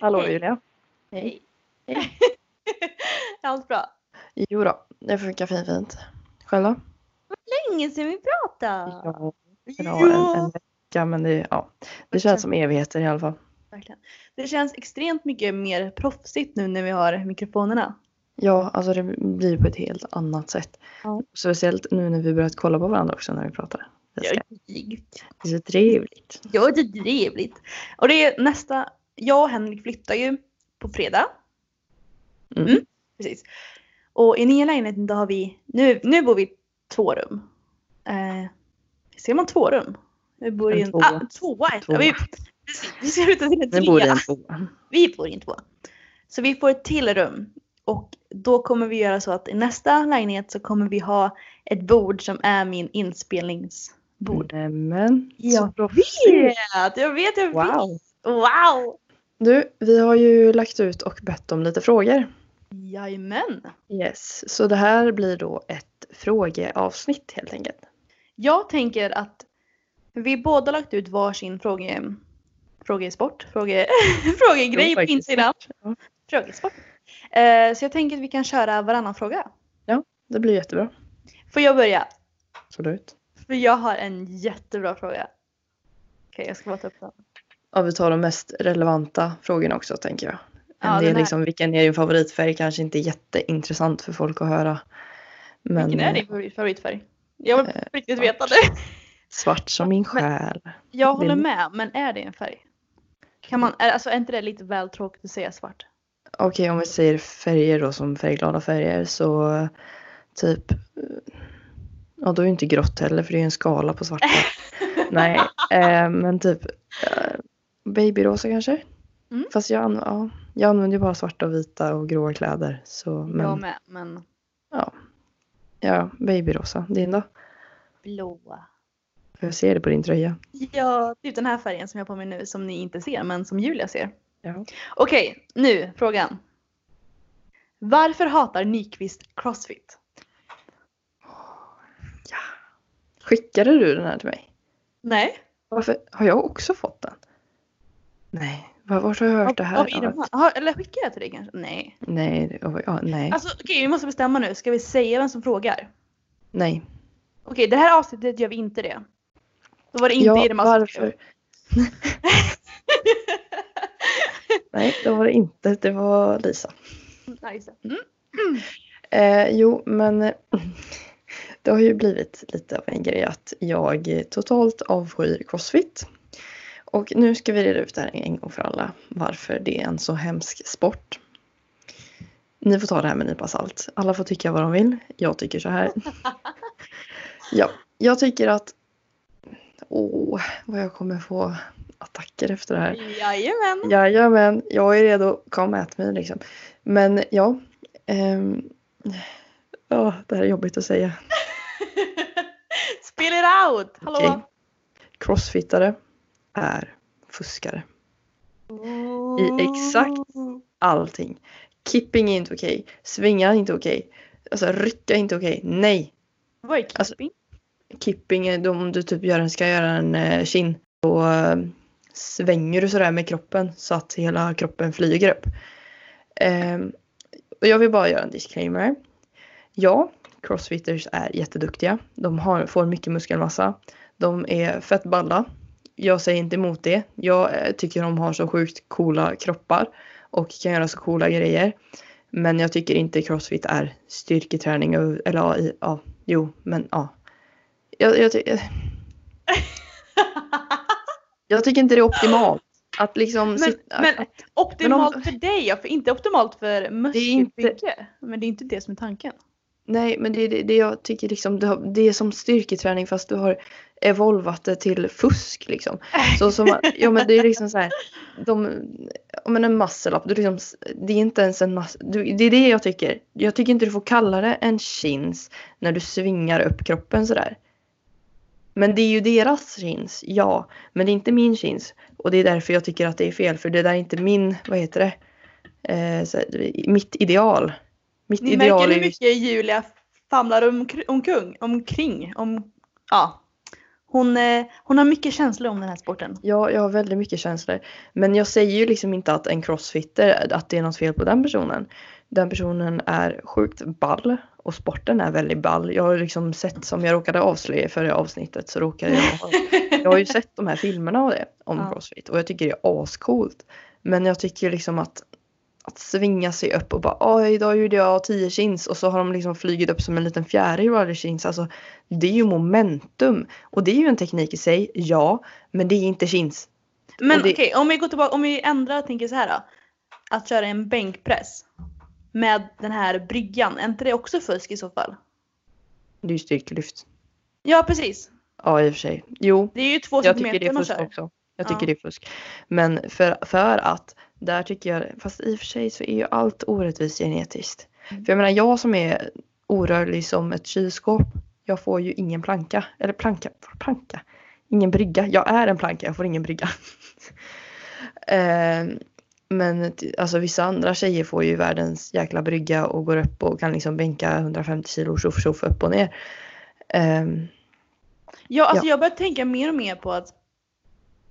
Hallå Hej. Julia. Hej. Allt bra? Jo då, det funkar fint fint. Själva? Länge sedan vi pratade. Ja, bra, en, en vecka men det, ja, det känns som evigheter i alla fall. Verkligen. Det känns extremt mycket mer proffsigt nu när vi har mikrofonerna. Ja, alltså det blir på ett helt annat sätt. Ja. Speciellt nu när vi börjat kolla på varandra också när vi pratar. Det, ska, det är så trevligt. Ja, det är trevligt. Och det är nästa, jag och Henrik flyttar ju på fredag. Mm. Mm, precis. Och i nya lägenheten då har vi, nu, nu bor vi i två rum. Eh, ser man två rum? Vi bor i En en tvåa. Ah, tvåa. Tvåa. Ja, vi, vi ser ut att det är Nu bor trea. en tvåa. Vi bor i en tvåa. Så vi får ett till rum. Och då kommer vi göra så att i nästa lägenhet så kommer vi ha ett bord som är min inspelningsbord. Nämen. Jag vet, jag vet, jag vet. Wow. Wow! Du, vi har ju lagt ut och bett om lite frågor. Jajamän. Yes, så det här blir då ett frågeavsnitt helt enkelt. Jag tänker att vi båda lagt ut varsin fråge, frågesport, fråge, frågegrej på Instagram. Ja. Frågesport. Eh, så jag tänker att vi kan köra varannan fråga. Det blir jättebra. Får jag börja? Absolut. För jag har en jättebra fråga. Okej, jag ska bara ta upp den. Ja, vi tar de mest relevanta frågorna också tänker jag. En Ja, del liksom, vilken är din favoritfärg kanske inte är jätteintressant för folk att höra. Men Vilken är eh, din favorit- favoritfärg? Jag vill Eh, riktigt veta det. svart som min själ. Jag håller med, men är det en färg? Kan man, alltså är inte det lite väl tråkigt att säga svart? Okej, om vi säger färger då som färgglada färger så eh, typ eh, Ja, då är ju inte grått heller för det är en skala på svarta. Nej, eh, men typ eh, babyrosa kanske. Mm. Fast jag, ja, jag använder ju bara svarta och vita och gråa kläder. Så, Jag men med, men ja, babyrosa. Din då? blåa. Jag ser det på din tröja. Ja, typ den här färgen som jag har på mig nu som ni inte ser men som Julia ser. Ja. Okej, nu frågan. Varför hatar Nyqvist Crossfit? Skickade du den här till mig? Nej. Varför? Har jag också fått den? Nej, var- vart har jag hört det här? Det man- Aha, eller skickar jag till dig kanske? Nej. Nej, ja, nej, Alltså okej, vi måste bestämma nu. Ska vi säga vem som frågar? nej. Okej, det här avsnittet gör vi inte det. Då var det inte Ja, Irma som varför? Nej, det var det inte. Det var Lisa. Det. Mm. Eh, jo, men det har ju blivit lite av en grej att jag totalt avskyr crossfit. Och nu ska vi reda ut det här en gång för alla. Varför det är en så hemsk sport. Ni får ta det här med en nypa salt. Alla får tycka vad de vill. Jag tycker så här. Ja, jag tycker att... Åh, vad jag kommer få attacker efter det här. Jajamän. Jajamän, jag är redo. Kom at mig liksom. Men ja. ehm, ja, det här är jobbigt att säga. Spill it out! Hallå? Okej. Crossfittare är fuskare. I exakt Allting. Kipping är inte okej. Svinga är inte okej. Alltså rycka är inte okej. Nej. Vad är Alltså- kipping? Kipping är om du typ gör en, ska göra en eh, kin. Då eh, svänger du sådär med kroppen så att hela kroppen flyger upp. Ehm, Och jag vill bara göra en disclaimer. Ja, crossfitters är jätteduktiga. De har, får mycket muskelmassa. De är fett balla. Jag säger inte emot det. Jag eh, tycker de har så sjukt coola kroppar och kan göra så coola grejer. Men jag tycker inte crossfit är styrketräning. Eller ja, ja jo, men ja. Jag, jag, ty- eh, jag tycker inte det är optimalt. Att liksom Men- sitta, men- att, Optimalt Men för dig ja, för inte optimalt för muskelbygge. Men det är inte det som är tanken. Nej, men det är det, det jag tycker liksom, det, har, det är som styrketräning fast du har evolvat det till fusk liksom. Så som, ja men det är liksom så här, de, ja men en muscle up, liksom, det är inte ens en muscle, du, det är det jag tycker. Jag tycker inte du får kalla det en chins när du svingar upp kroppen sådär. Men det är ju deras chins, ja. Men det är inte min chins. Och det är därför jag tycker att det är fel, för det där är inte min, vad heter det, eh, så, mitt ideal. Mitt Ni ideal märker är hur mycket Julia famlar om, omkring, omkring. Om, ja. hon, eh, hon har mycket känslor om den här sporten. Ja, jag har väldigt mycket känslor. Men jag säger ju liksom inte att en crossfitter, att det är något fel på den personen. Den personen är sjukt ball och sporten är väldigt ball. Jag har liksom sett, som jag råkade avslöja i förra avsnittet, så råkade jag Jag har ju sett de här filmerna och det, om Ja. crossfit och jag tycker det är ascoolt. Men jag tycker liksom att att svinga sig upp och bara oj idag gjorde jag 10 chins och så har de liksom flugit upp som en liten fjäril varje chins. Alltså det är ju momentum. Och det är ju en teknik i sig, ja. Men det är inte chins. Men det- okej, om vi går tillbaka, om vi ändrar och tänker så här då. Att köra en bänkpress med den här bryggan, är inte det också fusk i så fall? Det är ju styrkelyft. Ja precis. Ja i och för sig. Jo, Det är ju två jag tycker det centimeter är man fusk kör. också. Jag tycker Ja. det är fusk. Men för, för att där tycker jag, fast i och för sig så är ju allt orättvist genetiskt. Mm. För jag menar jag som är orörlig som ett kylskåp. Jag får ju ingen planka. Eller planka, planka. Ingen brygga. Jag är en planka, jag får ingen brygga. eh, men alltså vissa andra tjejer får ju världens jäkla brygga och går upp och kan liksom bänka 150 kilo tjoff tjoff upp och ner. Ehm, Ja, alltså jag börjar tänka mer och mer på att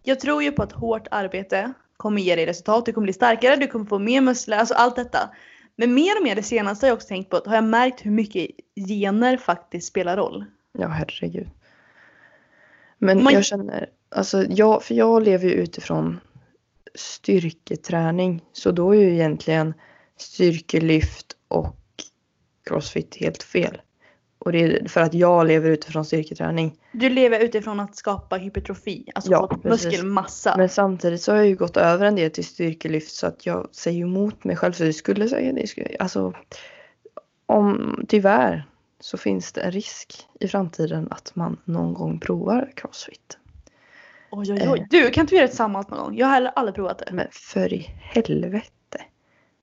jag tror ju på att hårt arbete kommer ge dig resultat. Du kommer bli starkare, du kommer få mer muskler, alltså allt detta. Men mer och mer det senaste har jag också tänkt på att har jag märkt hur mycket gener faktiskt spelar roll. Ja, herregud. Men Man- jag känner, alltså jag, för jag lever ju utifrån styrketräning. Så då är ju egentligen styrkelyft och crossfit helt fel. Och det är för att jag lever utifrån styrketräning. Du lever utifrån att skapa hypertrofi, alltså Ja, muskelmassa. Men samtidigt så har jag ju gått över en del till styrkelyft så att jag säger emot mig själv. Så det skulle säga det. Alltså, om, tyvärr så finns det en risk i framtiden att man någon gång provar crossfit. Oj, oj, oj. Du, kan inte vi göra det tillsammans någon gång? Jag har heller aldrig provat det. Men för i helvete.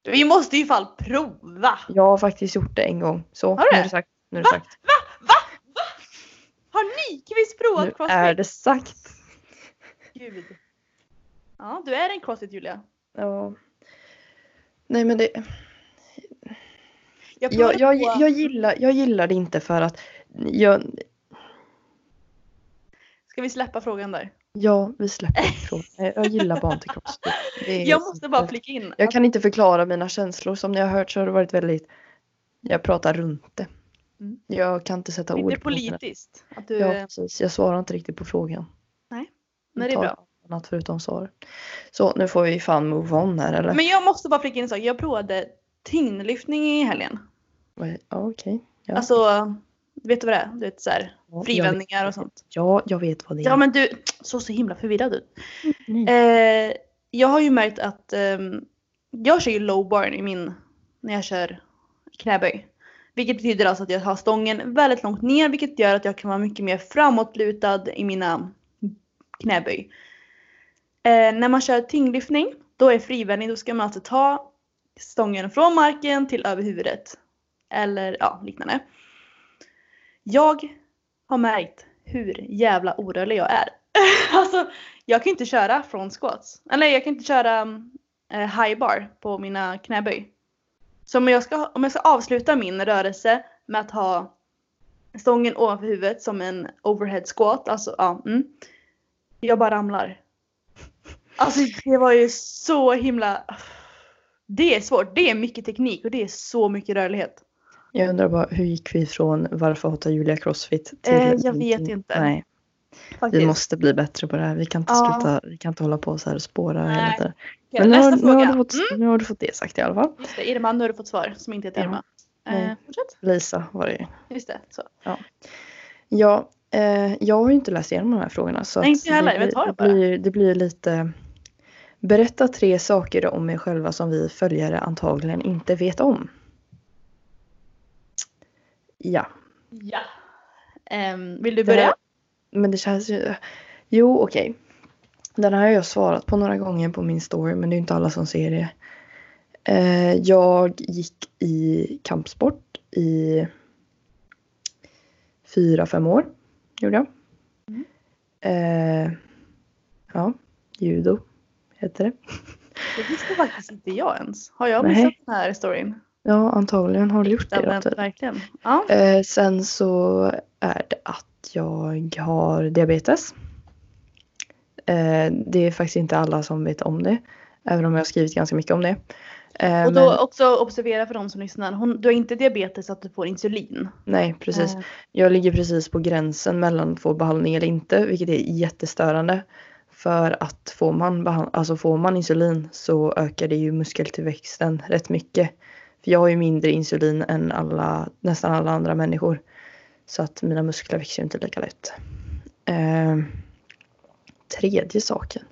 Vi måste ju i fall prova! Jag har faktiskt gjort det en gång. Så, Har du nu är det? det sagt. Nu är det sagt. Har Nyqvist provat Nu crossfit? är det sagt. Gud. Ja, du är en crossfit Julia. Ja. Nej men det, Jag jag, jag, jag, gillar, jag gillar det inte för att jag, Ska vi släppa frågan där? ja vi släpper frågan. Jag gillar barn till crossfit. Jag måste bara flika in. Jag kan inte förklara mina känslor. Som ni har hört så har det varit väldigt, jag pratar runt det. Mm. Jag kan inte sätta ord på det. politiskt. Att du, Ja precis, jag svarar inte riktigt på frågan. Nej, men det är bra. Annat förutom svar. Så nu får vi fan move on här eller? Men jag måste bara flika in en sak. Jag provade tyngdlyftning i helgen. Vad är- Ja okej. Ja. Alltså, vet du vad det är? Du vet såhär, Ja, frivändningar vet- och sånt. Ja, jag vet vad det är. Ja men du, så så himla förvirrad ut. Nej. Eh, jag har ju märkt att ehm, jag kör ju low bar i min, när jag kör knäböj. Vilket betyder alltså att jag har stången väldigt långt ner vilket gör att jag kan vara mycket mer framåtlutad i mina knäböj. Eh, när man kör tyngdlyftning, då är frivändning, då ska man alltså ta stången från marken till över huvudet. Eller ja, liknande. Jag har märkt hur jävla orörlig jag är. alltså, jag kan inte köra från squats. Eller jag kan inte köra eh, high bar på mina knäböj. Så om jag, ska, om jag ska avsluta min rörelse med att ha stången ovanför huvudet som en overhead squat, alltså ja, mm, jag bara ramlar. Alltså det var ju så himla... Det är svårt. Det är mycket teknik och det är så mycket rörlighet. Jag undrar bara, hur gick vi från varför hatar Julia Crossfit till... Eh, jag vet inte. Nej, Faktiskt. vi måste bli bättre på det här. Vi kan inte Ja. sluta, vi kan inte hålla på så här och spåra Nej. hela tiden. Men nu har, nu, har du fått, Mm, nu har du fått det sagt i alla fall. just det, Irma, nu har du fått svar som inte heter Ja. Irma. Nej. Eh, fortsätt. Lisa var det ju. Just det. Så. Ja, eh, jag har ju inte läst igenom de här frågorna. Så Nej, inte heller, det, men ta det det, bara. blir, det blir lite... Berätta tre saker om er själva som vi följare antagligen inte vet om. Ja, Ja. Ehm, vill du börja? Men det känns ju... Jo, okej. Den här har jag svarat på några gånger på min story, men det är inte alla som ser det. Eh, jag gick i kampsport i fyra, fem år. Gjorde jag. Mm. Eh, ja, judo heter det. Det visste faktiskt inte jag ens. Har jag Nej. missat den här storyn? Ja, antagligen har du gjort det. Ja, men, typ. verkligen. Ja. Eh, sen så är det att jag har diabetes. Eh, det är faktiskt inte alla som vet om det. Även om jag har skrivit ganska mycket om det. Eh, Och då men, också observera för de som lyssnar. Hon, du har inte diabetes att du får insulin. nej, precis. Jag ligger precis på gränsen mellan att få behandling eller inte. Vilket är jättestörande. För att får man, alltså får man insulin så ökar det ju muskeltillväxten rätt mycket. För jag har ju mindre insulin än alla, nästan alla andra människor. Så att mina muskler växer inte lika lätt. Eh, tredje saken.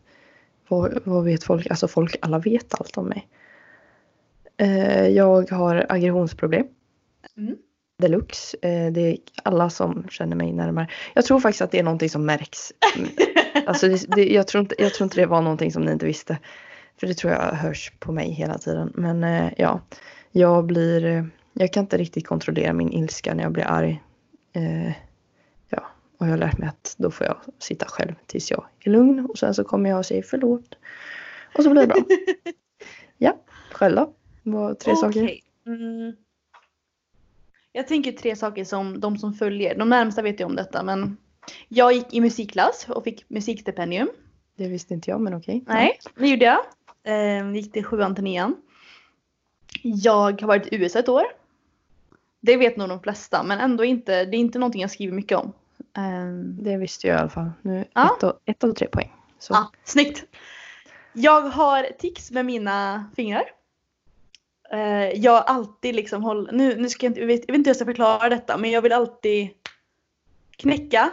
Vad, vad vet folk? Alltså folk, alla vet allt om mig. Eh, jag har aggressionsproblem. Mm. Deluxe. Eh, det är alla som känner mig närmare. Jag tror faktiskt att det är någonting som märks. Alltså det, det, jag, tror inte, jag tror inte det var någonting som ni inte visste. För det tror jag hörs på mig hela tiden. Men eh, ja, jag blir... eh, Jag kan inte riktigt kontrollera min ilska när jag blir arg. Eh, ja, och jag har lärt mig att då får jag sitta själv tills jag är lugn. Och sen så kommer jag och säger förlåt. Och så blir det bra. ja, själv då? Vad, tre saker? Okej. Mm. Jag tänker tre saker som de som följer, de närmsta vet ju om detta men jag gick i musikklass och fick musikstipendium. Det visste inte jag men okej. Nej, det gjorde jag. Eh, gick till sjuan till nian. Jag har varit i USA ett år. Det vet nog de flesta men ändå inte, det är inte någonting jag skriver mycket om. Eh, Det visste jag i alla fall. Nu Ja. ett, av, ett av tre poäng. Så. Ja, snyggt. Jag har tics med mina fingrar. Eh, jag alltid liksom håll, nu, nu ska jag inte, jag vet, jag vet inte hur jag ska förklara detta men jag vill alltid knäcka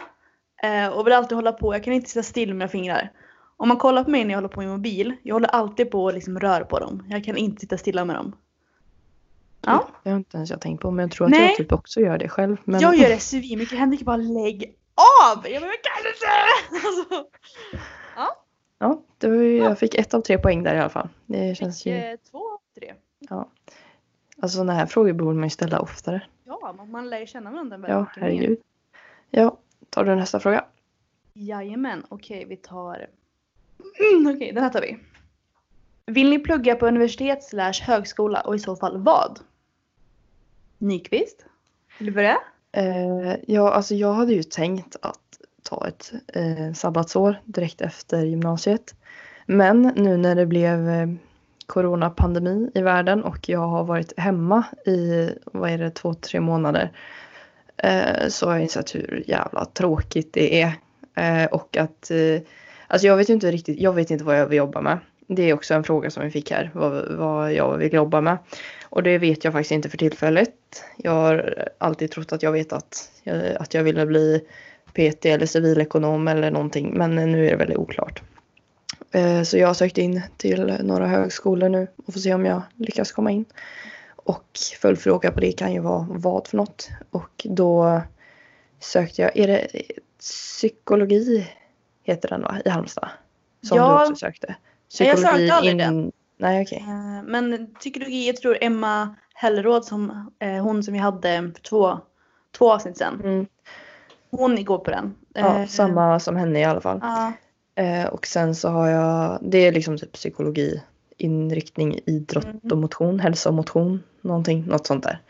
eh, och vill alltid hålla på. Jag kan inte sitta still med mina fingrar. Om man kollar på mig när jag håller på med min mobil, jag håller alltid på och liksom rör på dem. Jag kan inte sitta stilla med dem. Ja, Det har inte ens jag tänkt på men jag tror att Nej. jag typ också gör det själv. Men... jag gör det svinmycket. Henrik bara lägg av! Jag bara, kan inte! Alltså, Ja, det var ju, jag fick ett av tre poäng där i alla fall. Det känns fick, ju... eh, två, tre. Alltså sådana här frågor borde man ju ställa oftare. Ja, man, man lär ju känna varandra väldigt Ja, mycket herregud. Ja, tar du nästa fråga? Jajamän, okej vi tar... Mm, okej, den här tar vi. Vill ni plugga på universitet slash högskola och i så fall vad? Nyqvist? Vill du börja? Eh, ja, alltså jag hade ju tänkt att ta ett eh, sabbatsår direkt efter gymnasiet. Men nu när det blev eh, coronapandemi i världen och jag har varit hemma i, vad är det, två, tre månader. Eh, så har jag insett hur jävla tråkigt det är. Eh, och att, eh, alltså jag vet ju inte riktigt, jag vet inte vad jag vill jobba med. Det är också en fråga som vi fick här, vad, vad jag vill jobba med. Och det vet jag faktiskt inte för tillfället. Jag har alltid trott att jag vet att jag, att jag ville bli PT eller civilekonom eller någonting. Men nu är det väldigt oklart. Eh, Så jag har sökt in till några högskolor nu och får se om jag lyckas komma in. Och följdfråga på det kan ju vara vad för något. Och då sökte jag, är det psykologi heter den va, i Halmstad? Som Ja. du också sökte. jag sökte aldrig den. Nej okej. Eh, Men psykologi, jag tror Emma Hellråd som eh, hon som vi hade för två, två avsnitt sedan. Mm. Hon går på den. Ja, Eh, samma som henne i alla fall. Ja, Eh, och sen så har jag, det är liksom typ psykologi, inriktning, idrott Mm. och motion, hälsa och motion, någonting, något sånt där.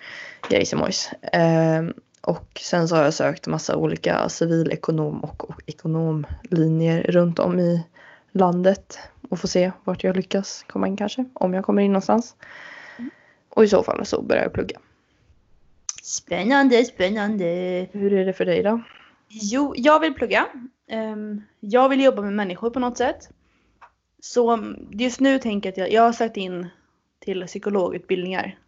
Grejsimojs. Eh, och sen så har jag sökt massa olika civilekonom och, och ekonomlinjer runt om i landet och få se vart jag lyckas komma in kanske. Om jag kommer in någonstans. Och i så fall så börjar jag plugga. Spännande, spännande. Hur är det för dig då? Jo, jag vill plugga. Ehm, jag vill jobba med människor på något sätt. Så mm, just nu tänker jag att jag, jag har sökt in till psykologutbildningar.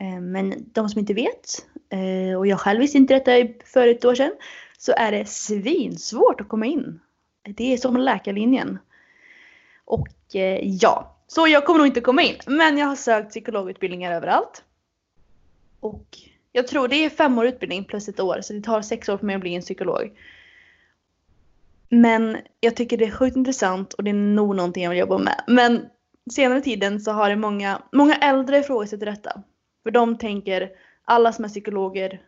Ehm, men de som inte vet, eh, och jag själv visste inte detta för ett år sedan, så är det svinsvårt att komma in. Det är som läkarlinjen. Och eh, ja, så jag kommer nog inte komma in. Men jag har sökt psykologutbildningar överallt. Och jag tror det är fem år utbildning plus ett år, så det tar sex år för mig att bli en psykolog. Men jag tycker det är sjukt intressant och det är nog någonting jag vill jobba med. Men senare tiden så har det många, många äldre ifrågasatt detta. För de tänker alla som är psykologer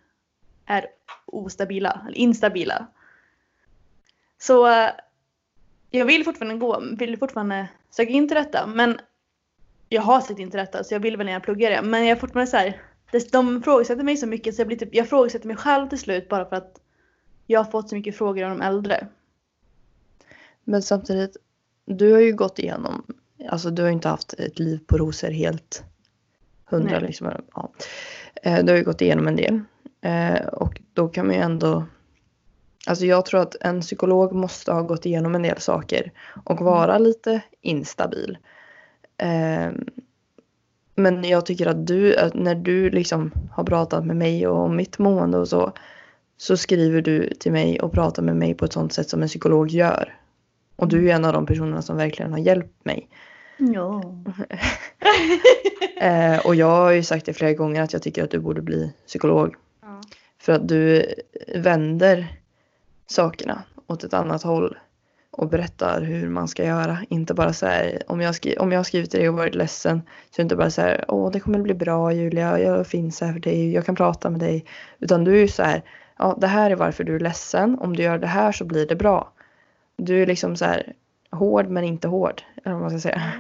är ostabila, eller instabila. Så eh, jag vill fortfarande gå, vill fortfarande söka in till detta. Men jag har sökt in till detta så jag vill väl när jag pluggar det. Men jag är fortfarande så här, de frågasätter mig så mycket så jag blir typ, jag frågasätter mig själv till slut bara för att jag har fått så mycket frågor av de äldre. Men samtidigt, du har ju gått igenom, alltså du har ju inte haft ett liv på rosor helt hundra Nej. liksom. Ja. Eh, Du har ju gått igenom en del. Eh, Och då kan man ju ändå, alltså jag tror att en psykolog måste ha gått igenom en del saker och vara lite instabil. Eh, Men jag tycker att du, att när du liksom har pratat med mig och om mitt mående och så, så skriver du till mig och pratar med mig på ett sånt sätt som en psykolog gör. Och du är en av de personerna som verkligen har hjälpt mig. Ja. Eh, och jag har ju sagt det flera gånger att jag tycker att du borde bli psykolog. ja. För att du vänder sakerna åt ett annat håll. Och berättar hur man ska göra. Inte bara så här, om jag, skri- om jag har skrivit dig och varit ledsen. Så är det inte bara så här, åh det kommer bli bra Julia, jag finns här för dig, jag kan prata med dig. Utan du är ju så här, ja det här är varför du är ledsen. Om du gör det här så blir det bra. Du är liksom så här hård men inte hård. Eller vad man ska säga.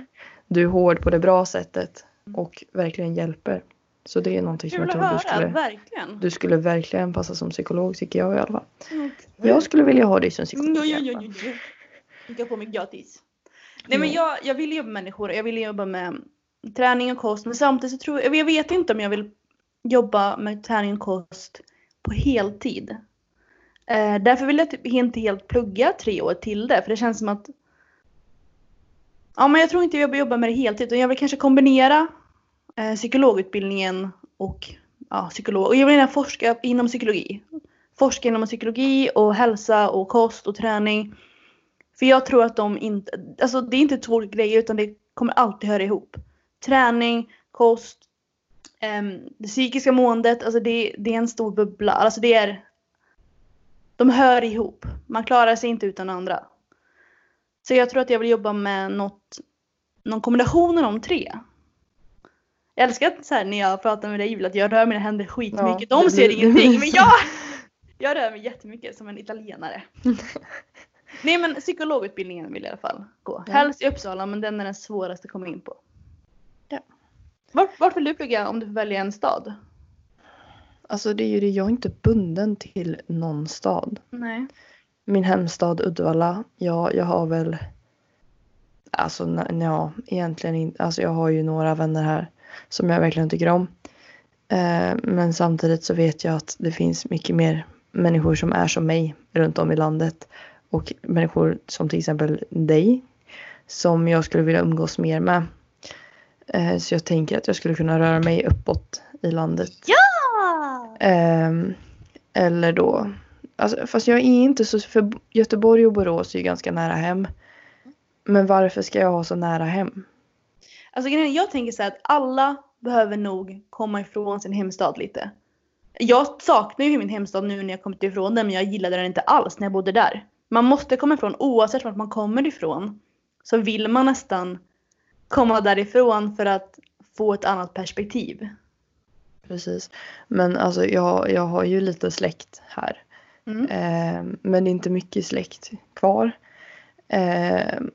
Du är hård på det bra sättet. Och verkligen hjälper. Så det är någonting som jag tror du skulle, verkligen. du skulle verkligen passa som psykolog tycker jag i alla fall. Mm. Jag skulle vilja ha dig som psykolog. Ja, ja, ja, ja, ja. Du kan få mig gratis. Nej men jag, jag vill jobba med människor, jag vill jobba med träning och kost men samtidigt så tror jag, jag vet inte om jag vill jobba med träning och kost på heltid. Eh, därför vill jag typ inte helt plugga tre år till det för det känns som att Ja men jag tror inte jag vill jobba med det heltid utan jag vill kanske kombinera eh, psykologutbildningen och ja, psykolog. Och jag vill gärna forska inom psykologi. Forska inom psykologi och hälsa och kost och träning. För jag tror att de inte, alltså det är inte två grejer utan det kommer alltid höra ihop. Träning, kost, um, det psykiska måendet, alltså det, det är en stor bubbla. Alltså det är, de hör ihop. Man klarar sig inte utan andra. Så jag tror att jag vill jobba med något, någon kombination av de tre. Jag älskar att så här, när jag pratar med dig Julia att jag rör mina händer skitmycket. Ja, de ser blir- ingenting men jag, jag rör mig jättemycket som en italienare. Nej men psykologutbildningen vill jag i alla fall gå. Ja. Helst i Uppsala men den är den svåraste att komma in på. Ja. Vart, vart vill du plugga om du får välja en stad? Alltså det är ju det, jag är inte bunden till någon stad. Nej. Min hemstad Uddevalla, ja, jag har väl Alltså ja, egentligen inte. Alltså jag har ju några vänner här som jag verkligen tycker om. Eh, men samtidigt så vet jag att det finns mycket mer människor som är som mig runt om i landet. Och människor som till exempel dig. Som jag skulle vilja umgås mer med. Eh, så jag tänker att jag skulle kunna röra mig uppåt i landet. Ja! Ehm, eller då, alltså, fast jag är inte så, för Göteborg och Borås är ju ganska nära hem. Men varför ska jag ha så nära hem? Alltså jag tänker så här att alla behöver nog komma ifrån sin hemstad lite. Jag saknar ju min hemstad nu när jag kommit ifrån den men jag gillade den inte alls när jag bodde där. Man måste komma ifrån oavsett vart man kommer ifrån. Så vill man nästan komma därifrån för att få ett annat perspektiv. Precis. Men alltså jag, jag har ju lite släkt här. Mm. Ehm, men inte mycket släkt kvar. Ehm,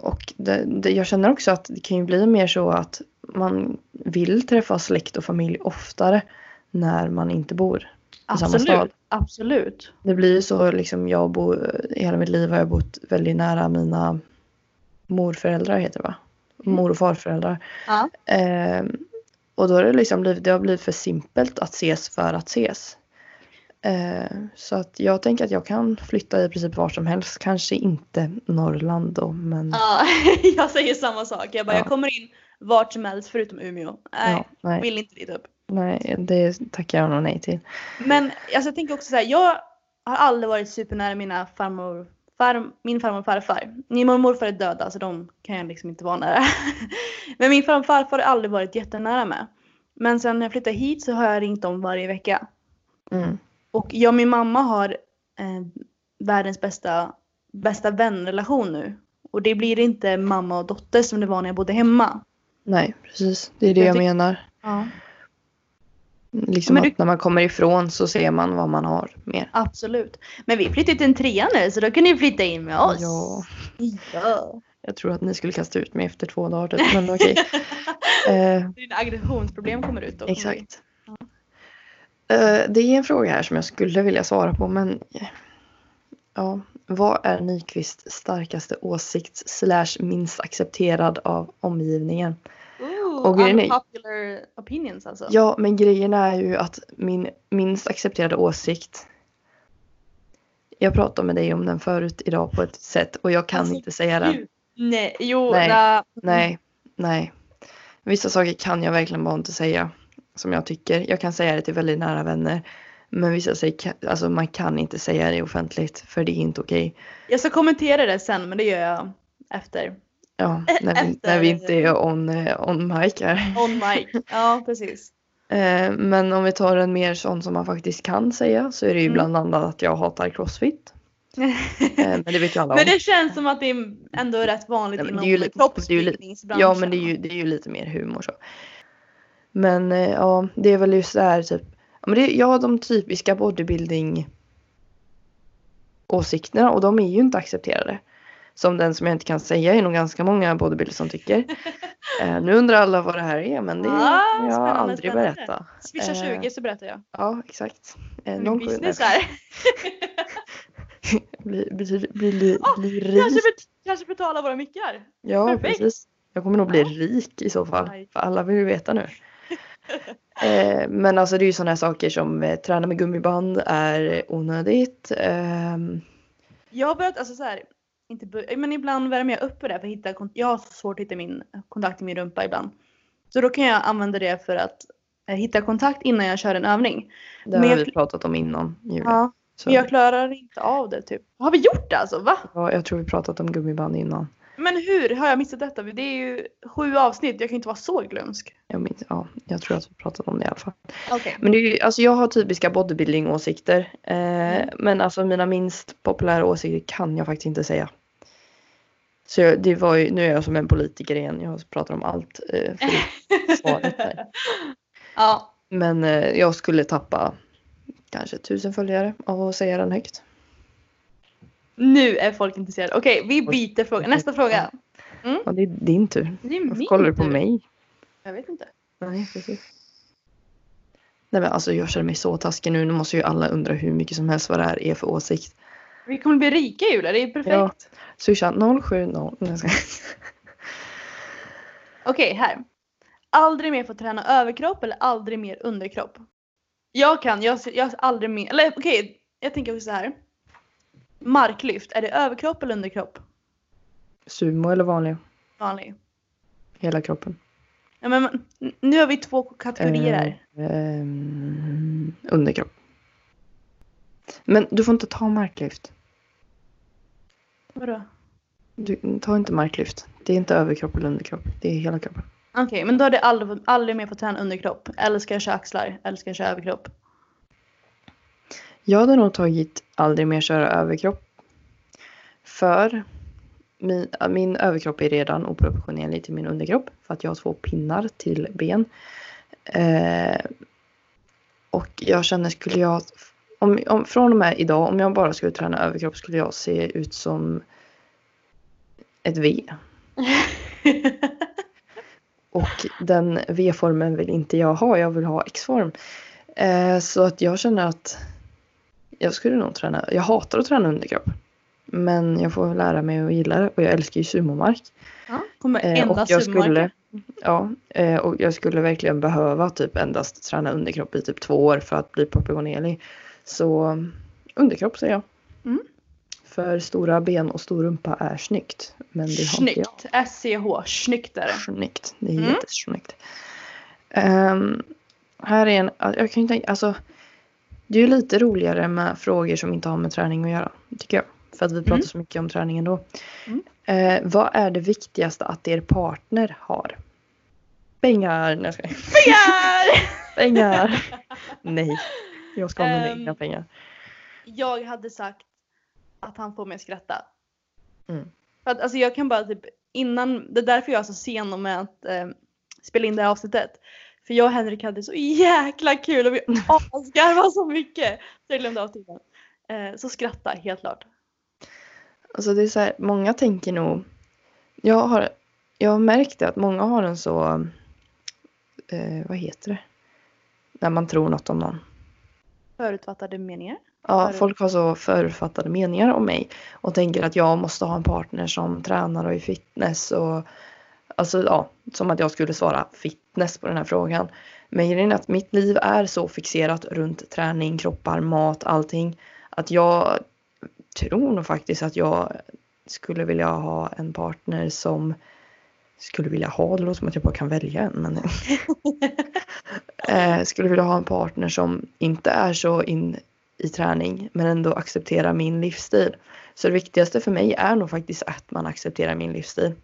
och det, det, jag känner också att det kan ju bli mer så att man vill träffa släkt och familj oftare när man inte bor i. Absolut, absolut. Det blir ju så liksom jag bor, hela mitt liv har jag bott väldigt nära mina morföräldrar heter det va? Mm. Mor och farföräldrar. Ja. Ehm, och då har det liksom blivit, det har blivit för simpelt att ses för att ses. Ehm, så att jag tänker att jag kan flytta i princip var som helst. Kanske inte Norrland då men Ja, jag säger samma sak. Jag bara, Ja. jag kommer in vart som helst förutom Umeå. Nej, ja, nej, vill inte dit upp. nej, det tackar jag nog nej till. Men alltså, jag tänker också så här, jag har aldrig varit supernära mina farmor, far, min farmor och farfar. Min mormor och morfar är döda så de kan jag liksom inte vara nära. Men min farmor och farfar har aldrig varit jättenära med. Men sen när jag flyttade hit så har jag ringt dem varje vecka. Mm. Och jag och min mamma har eh, världens bästa, bästa vänrelation nu. Och det blir inte mamma och dotter som det var när jag bodde hemma. Nej, precis. Det är det Jag jag, menar. Ja. Liksom du- att när man kommer ifrån så ser man vad man har mer. Absolut. Men vi flyttade till en trea nu så då kan ni flytta in med oss. Ja, Ja. jag tror att ni skulle kasta ut mig efter två dagar typ, men okej. eh, Dina aggressionsproblem kommer ut då. exakt. Eh, det är en fråga här som jag skulle vilja svara på men ja, vad är Nyqvists starkaste åsikt slash minst accepterad av omgivningen? Ooh, Och grejen unpopular opinions alltså. Ja, men grejen är ju att min minst accepterade åsikt jag pratade med dig om den förut idag på ett sätt och jag kan Alltså, inte säga den. Nej, jo, Nej. Nej, nej. Vissa saker kan jag verkligen bara inte säga som jag tycker. Jag kan säga det till väldigt nära vänner. Men vissa kan- alltså man kan inte säga det offentligt för det är inte okej. Jag ska kommentera det sen men det gör jag efter. Ja, när vi, Efter- när vi inte är on, eh, on mic här. On mic. Ja, precis. Eh, Men om vi tar en mer sån som man faktiskt kan säga så är det ju Mm. bland annat att jag hatar crossfit. Eh, Men det vet ju alla om. Men det känns som att det är ändå rätt vanligt Nej, inom kroppsbyggningsbranschen. Ja men det är, ju, det är ju lite mer humor så. Men eh, ja, det är väl just det här typ. Ja, men det, ja de typiska bodybuilding åsikterna och de är ju inte accepterade. Som den som jag inte kan säga är nog ganska många bodybuilders som tycker. eh, nu undrar alla vad det här är men det Ah, jag har spännande, aldrig spännande. berättat. Swisha Eh, 20 så berättar jag. Ja exakt. Eh, Min någon business här. bli, bli, bli, bli, Ah, bli Kanske, rik. bet- kanske betala våra mickar. Ja perfekt. precis. Jag kommer nog bli rik i så fall. För alla vill ju veta nu. Eh, men alltså det är ju sådana här saker som eh, träna med gummiband är onödigt. Ehm, Jag har börjat, alltså så här, inte bör- men ibland värmer jag upp på det för att hitta, jag har så svårt att hitta min kontakt i min rumpa ibland. Så då kan jag använda det för att eh, hitta kontakt innan jag kör en övning. det Men har jag vi kl- pratat om innan Julia. Ja. Så, Men jag klarar inte av det typ. Har vi gjort det alltså? Va? ja, jag tror vi pratat om gummiband innan. Men hur har jag missat detta? Det är ju sju avsnitt, jag kan inte vara så glömsk. Jag, minns, ja, jag tror att vi pratat om det i alla fall. Okej. Men det är ju, alltså jag har typiska bodybuilding åsikter. Eh, Mm. Men alltså mina minst populära åsikter kan jag faktiskt inte säga. Så jag, det var ju, nu är jag som en politiker igen. Jag pratar om allt. Eh, för svaret. Ja. Men eh, jag skulle tappa kanske tusen följare av att säga den högt. Nu är folk intresserade. Okej, vi byter fråga. Nästa fråga. Ja, det är din tur. Det är Varför kollar du på tur. mig? Jag vet inte. Nej, precis. Nej men alltså jag känner mig så taskig nu. Nu måste ju alla undra hur mycket som helst vad det här är för åsikt. Vi kommer bli rika Julia, det är perfekt. Ja. Swisha 070. Nej, skojar. Okej, här. Aldrig mer få träna överkropp eller aldrig mer underkropp? Jag kan, jag, jag aldrig mer, eller okej, jag tänker också så här. Marklyft, är det överkropp eller underkropp? Sumo eller vanlig? Vanlig. Hela kroppen. Ja, men, nu har vi två kategorier här. Eh, ehm, underkropp. Men du får inte ta marklyft. Vadå? Du, ta inte marklyft. Det är inte överkropp eller underkropp. Det är hela kroppen. Okej, men då är det aldrig, aldrig mer få träna underkropp. Eller ska jag köra axlar? Eller ska jag köra överkropp? Jag hade nog tagit aldrig mer köra överkropp. För min, min överkropp är redan oproportionerlig till min underkropp. För att jag har två pinnar till ben. Eh, och jag känner skulle jag, om, om, från och med idag, om jag bara skulle träna överkropp skulle jag se ut som ett V. Och den V-formen vill inte jag ha, jag vill ha X-form. Eh, så att jag känner att jag skulle nog träna, jag hatar att träna underkropp. Men jag får lära mig att gilla det och jag älskar ju sumomark. Ja, kommer Eh, enda och jag sumomarken. skulle, ja, eh, och jag skulle verkligen behöva typ endast träna underkropp i typ två år för att bli proportionerlig. Så underkropp säger jag. Mm. För stora ben och stor rumpa är snyggt. Men det har inte jag. Snyggt. SCH. Snyggt är det. Snyggt. Det är Mm. jättesnyggt. Ehm, här är en, jag kan ju tänka, alltså. Det är ju lite roligare med frågor som inte har med träning att göra. Tycker jag. För att vi pratar Mm. så mycket om träning ändå. Mm. Eh, vad är det viktigaste att er partner har? Pengar! Nej, jag. Pengar! Pengar! Nej. Jag ska ha mina Ehm. egna pengar. Jag hade sagt att han får mig att skratta. Mm. För att, alltså jag kan bara typ innan, det är därför jag är så sen med att eh, spela in det här avsnittet. För jag och Henrik hade så jäkla kul och vi asgarvade så mycket. Så jag glömde av tiden. Eh, så skratta helt klart. Alltså det är så här, många tänker nog. Jag har, jag har märkt det att många har en så. Eh, vad heter det? När man tror något om någon. Förutfattade meningar. Ja, Förut- folk har så förutfattade meningar om mig och tänker att jag måste ha en partner som tränar och är fitness och alltså ja, som att jag skulle svara fitness på den här frågan. Men grejen är att mitt liv är så fixerat runt träning, kroppar, mat, allting att jag tror nog faktiskt att jag skulle vilja ha en partner som skulle vilja ha, det låter som att jag bara kan välja en men eh, skulle vilja ha en partner som inte är så in i träning men ändå accepterar min livsstil. Så det viktigaste för mig är nog faktiskt att man accepterar min livsstil.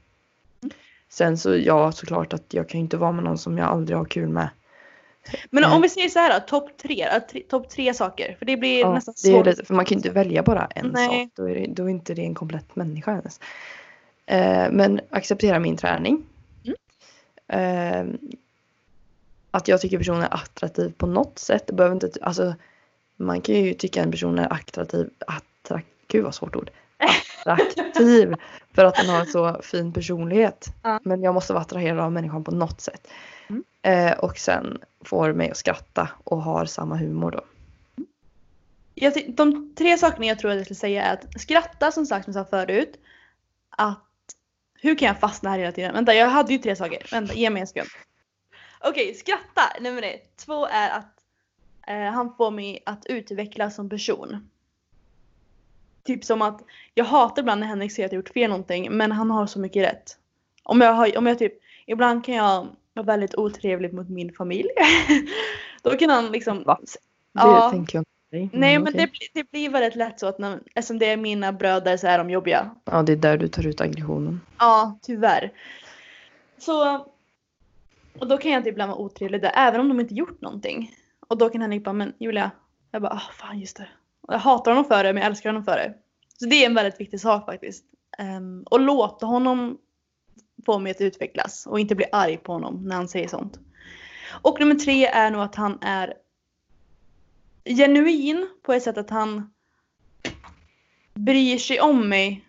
Sen så ja, såklart att jag kan ju inte vara med någon som jag aldrig har kul med. Men Mm. om vi säger så här då, topp tre, äh, tre, topp tre saker. För det blir Ja, nästan det svårt. lite, för man kan ju inte välja bara en Nej. sak. Då är, det, då är inte det en komplett människa ens. Eh, men acceptera min träning. Mm. Eh, att jag tycker personen är attraktiv på något sätt. Det behöver inte, alltså, man kan ju tycka en person är attraktiv, attrakt, gud vad svårt ord. Attraktiv för att den har en så fin personlighet. Ja. Men jag måste vara attraherad av människan på något sätt. Mm. Eh, och sen får mig att skratta och har samma humor då. Jag de tre sakerna jag tror att jag skulle säga är att skratta som sagt som jag sa förut. Att hur kan jag fastna här hela tiden? Vänta jag hade ju tre saker. Vänta ge mig en sekund. Okej skratta nummer ett. Två är att eh, han får mig att utvecklas som person. Typ som att jag hatar ibland när Henrik säger att jag gjort fel någonting men han har så mycket rätt. Om jag, har, om jag typ, ibland kan jag vara väldigt otrevlig mot min familj. Då kan han liksom Va? Det Ja. tänker jag dig, Nej men okej. det, blir- det blir väldigt lätt så att när, eftersom det är mina bröder så är de jobbiga. Ja, det är där du tar ut aggressionen. Ja, tyvärr. Så och då kan jag typ ibland vara otrevlig där även om de inte gjort någonting. Och då kan Henrik bara, men Julia. Jag bara, ah fan just det. Jag hatar honom för det men jag älskar honom för det. Så det är en väldigt viktig sak faktiskt. Um, och låta honom få mig att utvecklas och inte bli arg på honom när han säger sånt. Och nummer tre är nog att han är genuin på ett sätt att han bryr sig om mig.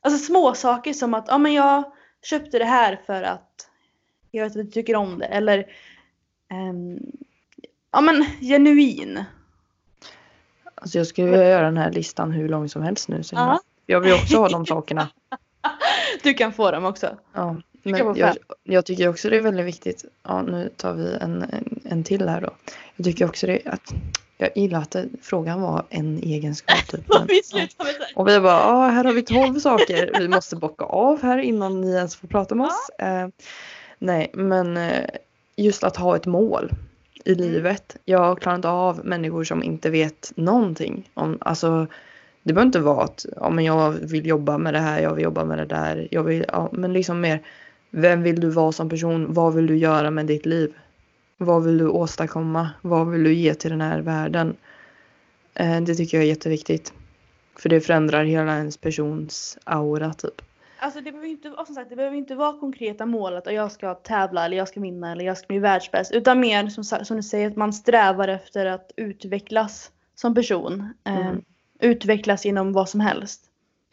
Alltså små saker som att ja, men jag köpte det här för att jag vet att du tycker om det. Eller um, ja men genuin. Alltså jag skulle vilja göra den här listan hur lång som helst nu. Så Ja. Jag vill också ha de sakerna. Du kan få dem också. Ja. Men jag, jag tycker också det är väldigt viktigt. Ja, nu tar vi en, en, en till här då. Jag tycker också det att jag gillar att frågan var en egenskap. Typ. Och vi ja. Och vi bara, ja här har vi tolv saker vi måste bocka av här innan ni ens får prata med oss. Eh, nej, men eh, just att ha ett mål i livet. Jag klarar inte av människor som inte vet någonting. Om, alltså, det behöver inte vara att ja, men jag vill jobba med det här, jag vill jobba med det där. Jag vill, ja, men liksom mer, vem vill du vara som person? Vad vill du göra med ditt liv? Vad vill du åstadkomma? Vad vill du ge till den här världen? Eh, det tycker jag är jätteviktigt. För det förändrar hela ens persons aura typ. Alltså det behöver inte, som sagt, det behöver inte vara konkreta mål att jag ska tävla eller jag ska vinna eller jag ska bli världsbäst. Utan mer som, som du säger att man strävar efter att utvecklas som person. Eh, Mm. Utvecklas inom vad som helst.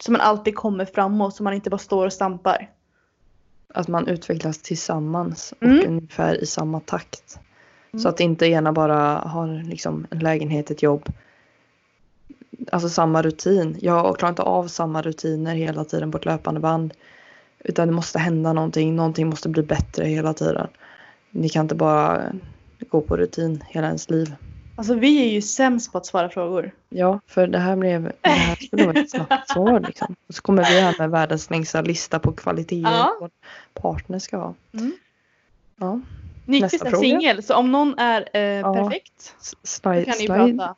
Så man alltid kommer framåt så man inte bara står och stampar. Att man utvecklas tillsammans och Mm. ungefär i samma takt. Mm. Så att inte ena bara har liksom en lägenhet, ett jobb. Alltså samma rutin. Jag klarar inte av samma rutiner hela tiden på ett löpande band. Utan det måste hända någonting, någonting måste bli bättre hela tiden. Ni kan inte bara gå på rutin hela ens liv. Alltså vi är ju sämst på att svara frågor. Ja, för det här blev, det här skulle vara ett snabbt svar liksom. Och så kommer vi här med världens längsta lista på kvaliteter Ja. vår partner ska ha. Mm. Ja. Nyqvist är singel så om någon är eh, Ja. perfekt S- då Slide, kan ni slide, prata.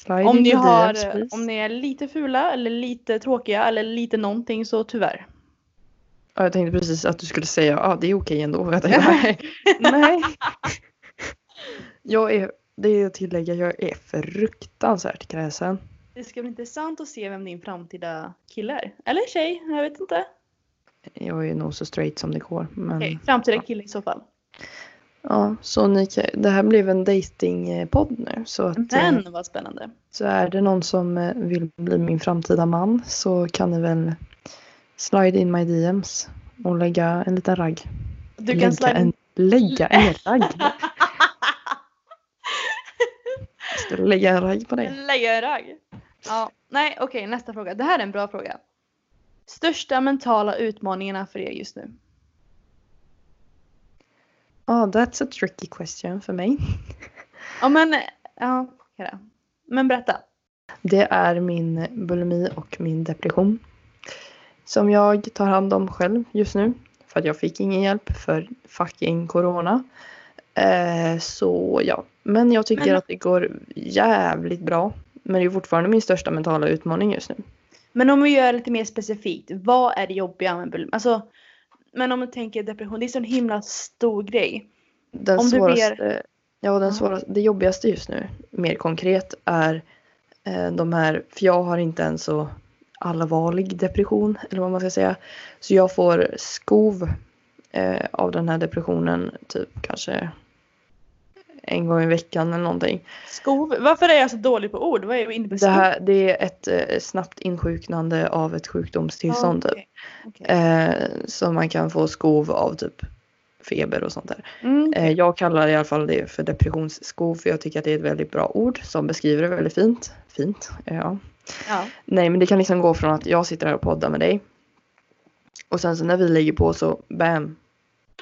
Slide Om ni, har, DMs, om ni är lite fula eller lite tråkiga eller lite någonting så tyvärr. Ja, jag tänkte precis att du skulle säga att ah, det är okej ändå. Jag tänkte, nej. nej. Jag är, det är att tillägga, jag är fruktansvärt kräsen. Det ska bli intressant att se vem din framtida kille är. Eller tjej, jag vet inte. Jag är nog så straight som det går. Men, Okej, framtida kille i så fall. Ja, så ni, det här blev en datingpodd nu. Så, att, eh, Men vad spännande. så är det någon som eh, vill bli min framtida man så kan ni väl slide in my DMs och lägga en liten ragg. Du lägga, kan slide en, lägga en ragg. Ska du lägga en ragg på dig? Lägga en ragg. Ja, nej okej nästa fråga. Det här är en bra fråga. Största mentala utmaningarna för er just nu? Ja, that's a tricky question för mig. Ja men, ja. Men berätta. Det är min bulimi och min depression. Som jag tar hand om själv just nu. För att jag fick ingen hjälp för fucking corona. Eh, så ja, men jag tycker Men- att det går jävligt bra. Men det är fortfarande min största mentala utmaning just nu. Men om vi gör lite mer specifikt. Vad är det jobbiga med bulim? Alltså, men om du tänker depression, det är så en himla stor grej. Den Om du svåraste, ja, den svåraste, det jobbigaste just nu, mer konkret, är eh, de här, för jag har inte en så allvarlig depression, eller vad man ska säga. Så jag får skov eh, av den här depressionen typ kanske en gång i veckan eller någonting. Skov. Varför är jag så dålig på ord? Vad är det Det, här, det är ett eh, snabbt insjuknande av ett sjukdomstillstånd typ. Okej. Eh, så man kan få skov av typ feber och sånt där. Mm. Eh, Jag kallar i alla fall det för depressionsskov för jag tycker att det är ett väldigt bra ord som beskriver det väldigt fint. Fint, ja. Ja. Nej men det kan liksom gå från att jag sitter här och poddar med dig. Och sen så när vi lägger på så bam.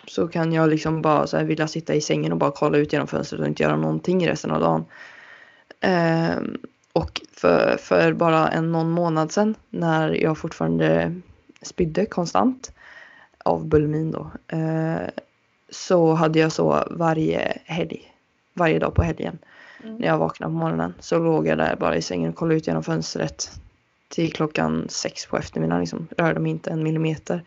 Så kan jag liksom bara så här vilja sitta i sängen och bara kolla ut genom fönstret och inte göra någonting resten av dagen. Ehm, och för, för bara en någon månad sedan när jag fortfarande spydde konstant av bulmin då. Eh, så hade jag så varje helg. Varje dag på helgen. Mm. När jag vaknade på morgonen så låg jag där bara i sängen och kollade ut genom fönstret. Till klockan sex på eftermiddagen liksom. Rörde mig inte en millimeter.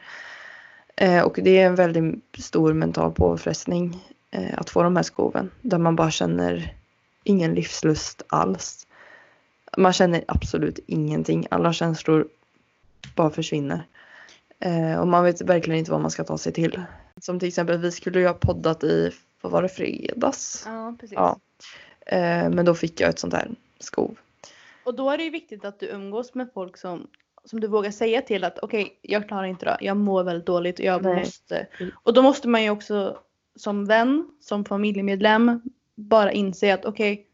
Eh, och det är en väldigt stor mental påfrestning eh, att få de här skoven. Där man bara känner ingen livslust alls. Man känner absolut ingenting. Alla känslor bara försvinner. Eh, och man vet verkligen inte vad man ska ta sig till. Som till exempel vi skulle ju ha poddat i, vad var det, fredags? Ja, precis. Ja. Men då fick jag ett sånt här skov. Och då är det ju viktigt att du umgås med folk som, som du vågar säga till att okej, jag klarar inte det. Jag mår väldigt dåligt och jag Nej. måste. Mm. Och då måste man ju också som vän, som familjemedlem bara inse att okej,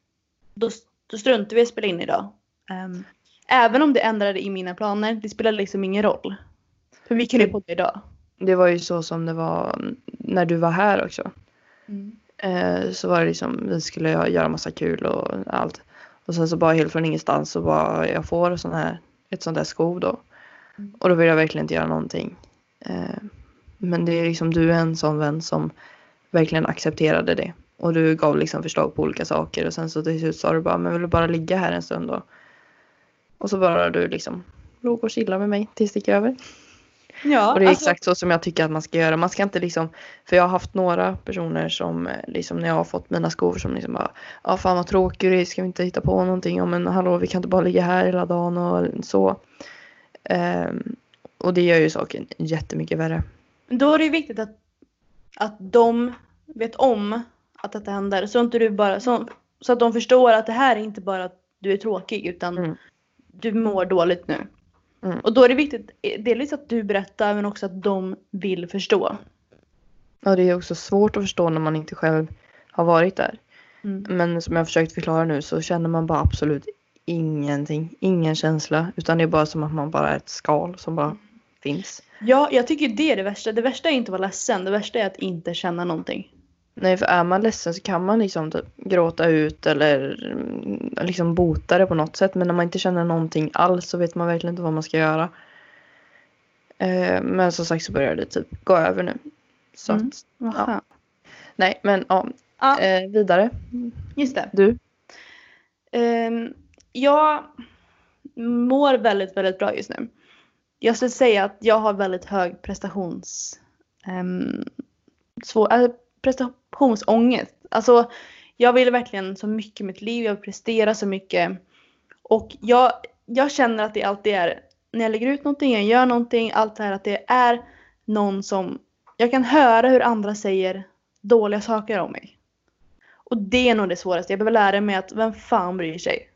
då, då struntar vi i att spela in idag. Ehm, även om det ändrade i mina planer, det spelar liksom ingen roll. För vi ju podda idag. Det var ju så som det var mm, när du var här också. Eh, så var det liksom, vi skulle göra massa kul och allt. Och sen så bara helt från ingenstans så bara jag får sån här, ett sånt där skov då. Mm. Och då vill jag verkligen inte göra någonting. Eh, men det är liksom du är en sån vän som verkligen accepterade det. Och du gav liksom förslag på olika saker och sen så till slut sa du bara men vill du bara ligga här en stund då? Och så bara du liksom låg och chillade med mig tills det gick över. Ja, Och det är alltså- exakt så som jag tycker att man ska göra. Man ska inte liksom, för jag har haft några personer som eh, liksom när jag har fått mina skor som liksom bara, ja fan vad tråkig du är, ska vi inte hitta på någonting? Ja men hallå vi kan inte bara ligga här hela dagen och så. Ehm, och det gör ju saken jättemycket värre. Då är det ju viktigt att, att de vet om att detta händer. Så, inte du bara, så, så att de förstår att det här är inte bara att du är tråkig utan Mm. du mår dåligt nu. Mm. Och då är det viktigt delvis att du berättar men också att de vill förstå. Och det är också svårt att förstå när man inte själv har varit där. Mm. Men som jag har försökt förklara nu så känner man bara absolut ingenting, ingen känsla. Utan det är bara som att man bara är ett skal som bara finns. Ja, jag tycker det är det värsta. Det värsta är inte att vara ledsen. Det värsta är att inte känna någonting. Nej, för är man ledsen så kan man liksom typ gråta ut eller mm, liksom bota det på något sätt. Men när man inte känner någonting alls så vet man verkligen inte vad man ska göra. Eh, men som sagt så börjar det typ gå över nu. Så Mm. att, Ja. nej men ja, Ja, eh, vidare. just det. Du? Ehm, jag mår väldigt, väldigt bra just nu. Jag skulle säga att jag har väldigt hög prestations... Um, svår, äh, prestationsångest. Alltså, jag vill verkligen så mycket i mitt liv, jag vill prestera så mycket. Och jag, jag känner att det alltid är, när jag lägger ut någonting, jag gör någonting, allt det här att det är någon som... Jag kan höra hur andra säger dåliga saker om mig. Och det är nog det svåraste. Jag behöver lära mig att vem fan bryr sig?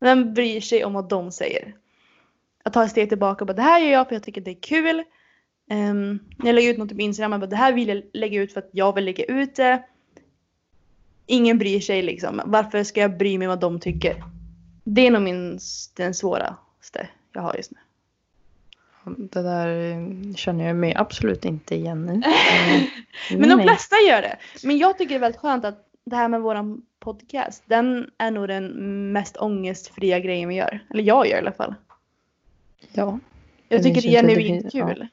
Vem bryr sig om vad de säger? Att ta ett steg tillbaka och bara det här gör jag för jag tycker det är kul. Ehm, när jag lägger ut något på Instagram, jag bara, det här vill jag lägga ut för att jag vill lägga ut det. Ingen bryr sig liksom. Varför ska jag bry mig vad de tycker? Det är nog min, den svåraste jag har just nu. Det där eh, känner jag mig absolut inte igen i. Men de flesta gör det. Men jag tycker det är väldigt skönt att det här med våran podcast, den är nog den mest ångestfria grejen vi gör. Eller jag gör i alla fall. Ja. Jag tycker det är genuint kul.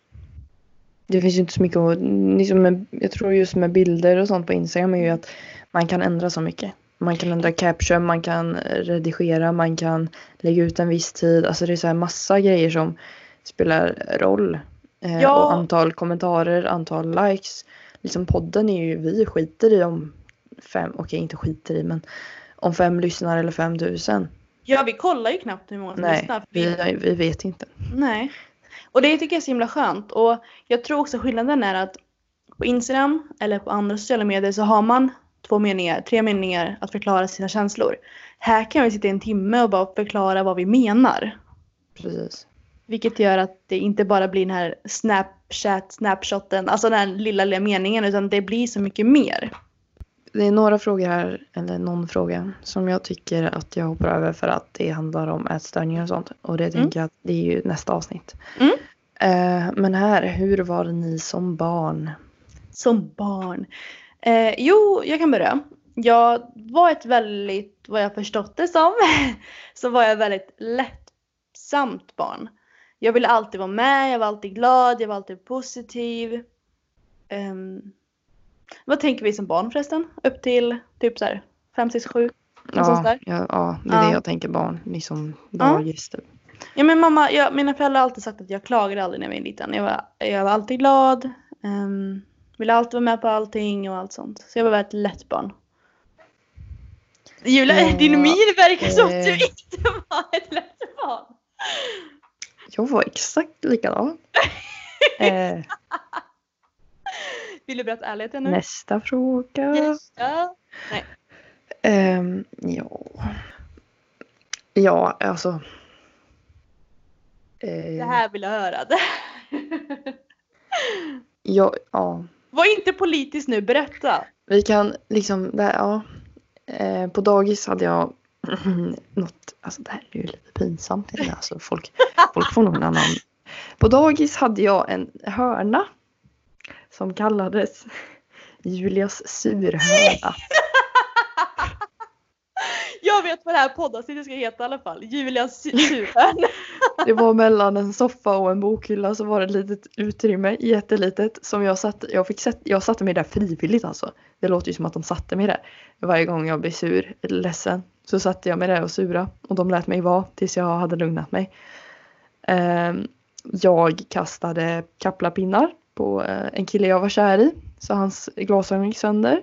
Det finns ju inte så mycket att, liksom med, jag tror just med bilder och sånt på Instagram är ju att man kan ändra så mycket. Man kan ändra caption, man kan redigera, man kan lägga ut en viss tid. Alltså det är så här massa grejer som spelar roll. Eh, Ja. Och antal kommentarer, antal likes. Liksom podden är ju, vi skiter i om fem, okej inte skiter i men om fem lyssnar eller fem tusen. Ja, vi kollar ju knappt hur många som Nej, lyssnar. vi, vi vet inte. Nej. Och det tycker jag är så himla skönt. Och jag tror också skillnaden är att på Instagram eller på andra sociala medier så har man två meningar, tre meningar att förklara sina känslor. Här kan vi sitta i en timme och bara förklara vad vi menar. Precis. Vilket gör att det inte bara blir den här snapchat, snapshoten, alltså den här lilla, lilla meningen utan det blir så mycket mer. Det är några frågor här, eller någon fråga, som jag tycker att jag hoppar över för att det handlar om ätstörningar och sånt. Och det tänker jag att det är ju nästa avsnitt. Mm. Eh, men här, hur var ni som barn? Som barn. Eh, jo, jag kan börja. Jag var ett väldigt, vad jag förstått det som, så var jag ett väldigt lättsamt barn. Jag ville alltid vara med, jag var alltid glad, jag var alltid positiv. Ehm, vad tänker vi som barn förresten? Upp till typ så här 5, 6, 7? Något sånt Ja, ja, ja, det är Ja. det jag tänker barn. Liksom dagis typ. Ja men mamma, jag, mina föräldrar har alltid sagt att jag klagade aldrig när jag var liten. Jag var, jag var alltid glad. Um, ville alltid vara med på allting och allt sånt. Så jag var väldigt lätt barn. Julia, Ja, din min verkar som att eh. du inte var ett lätt barn. Jag var exakt likadan. eh, Vill du berätta ärligheten nu? nästa fråga. Yes. Ja. Ehm, ja. Ja, alltså. Det här vill jag höra. ja, ja. Var inte politisk nu, berätta. Vi kan liksom, det, ja. Eh, på dagis hade jag något, alltså det här är ju lite pinsamt. Alltså folk, folk får nog en annan. På dagis hade jag en hörna som kallades Julias surhörna. Jag vet vad det här poddavsnittet ska heta i alla fall. Julias su- surhörna. Det var mellan en soffa och en bokhylla så var det ett litet utrymme, jättelitet, som jag satt, jag fick sätt, jag satte mig där frivilligt alltså. Det låter ju som att de satte mig där. Varje gång jag blev sur, eller ledsen, så satte jag mig där och sura. Och de lät mig vara tills jag hade lugnat mig. Ehm, jag kastade kaplapinnar på eh, en kille jag var kär i. Så hans glasögon gick sönder.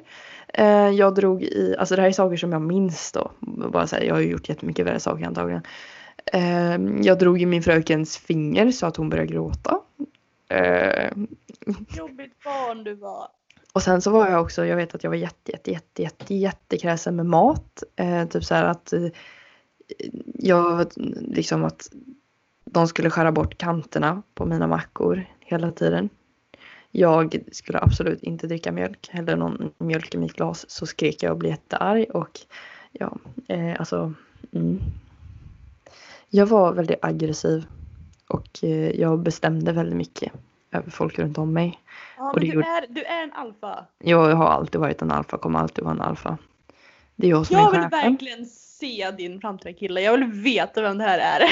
Eh, jag drog i, alltså det här är saker som jag minns då. Bara så här, jag har ju gjort jättemycket värre saker antagligen. Eh, jag drog i min frökens finger så att hon började gråta. Jobbigt barn du var. och sen så var jag också, jag vet att jag var jätte, jätte, jätte, jätte, jättekräsen med mat. Typ så här att jag, liksom att de skulle skära bort kanterna på mina mackor hela tiden. Jag skulle absolut inte dricka mjölk, hällde någon mjölk i mitt glas så skrek jag och blev jättearg och ja, eh, alltså mm. Jag var väldigt aggressiv och eh, jag bestämde väldigt mycket över folk runt om mig. Ja, Och men det du, gjorde- är, du är en alfa. Jag har alltid varit en alfa, kommer alltid vara en alfa. Det är jag som Jag är vill chefen. verkligen se din framtida kille. Jag vill veta vem det här är.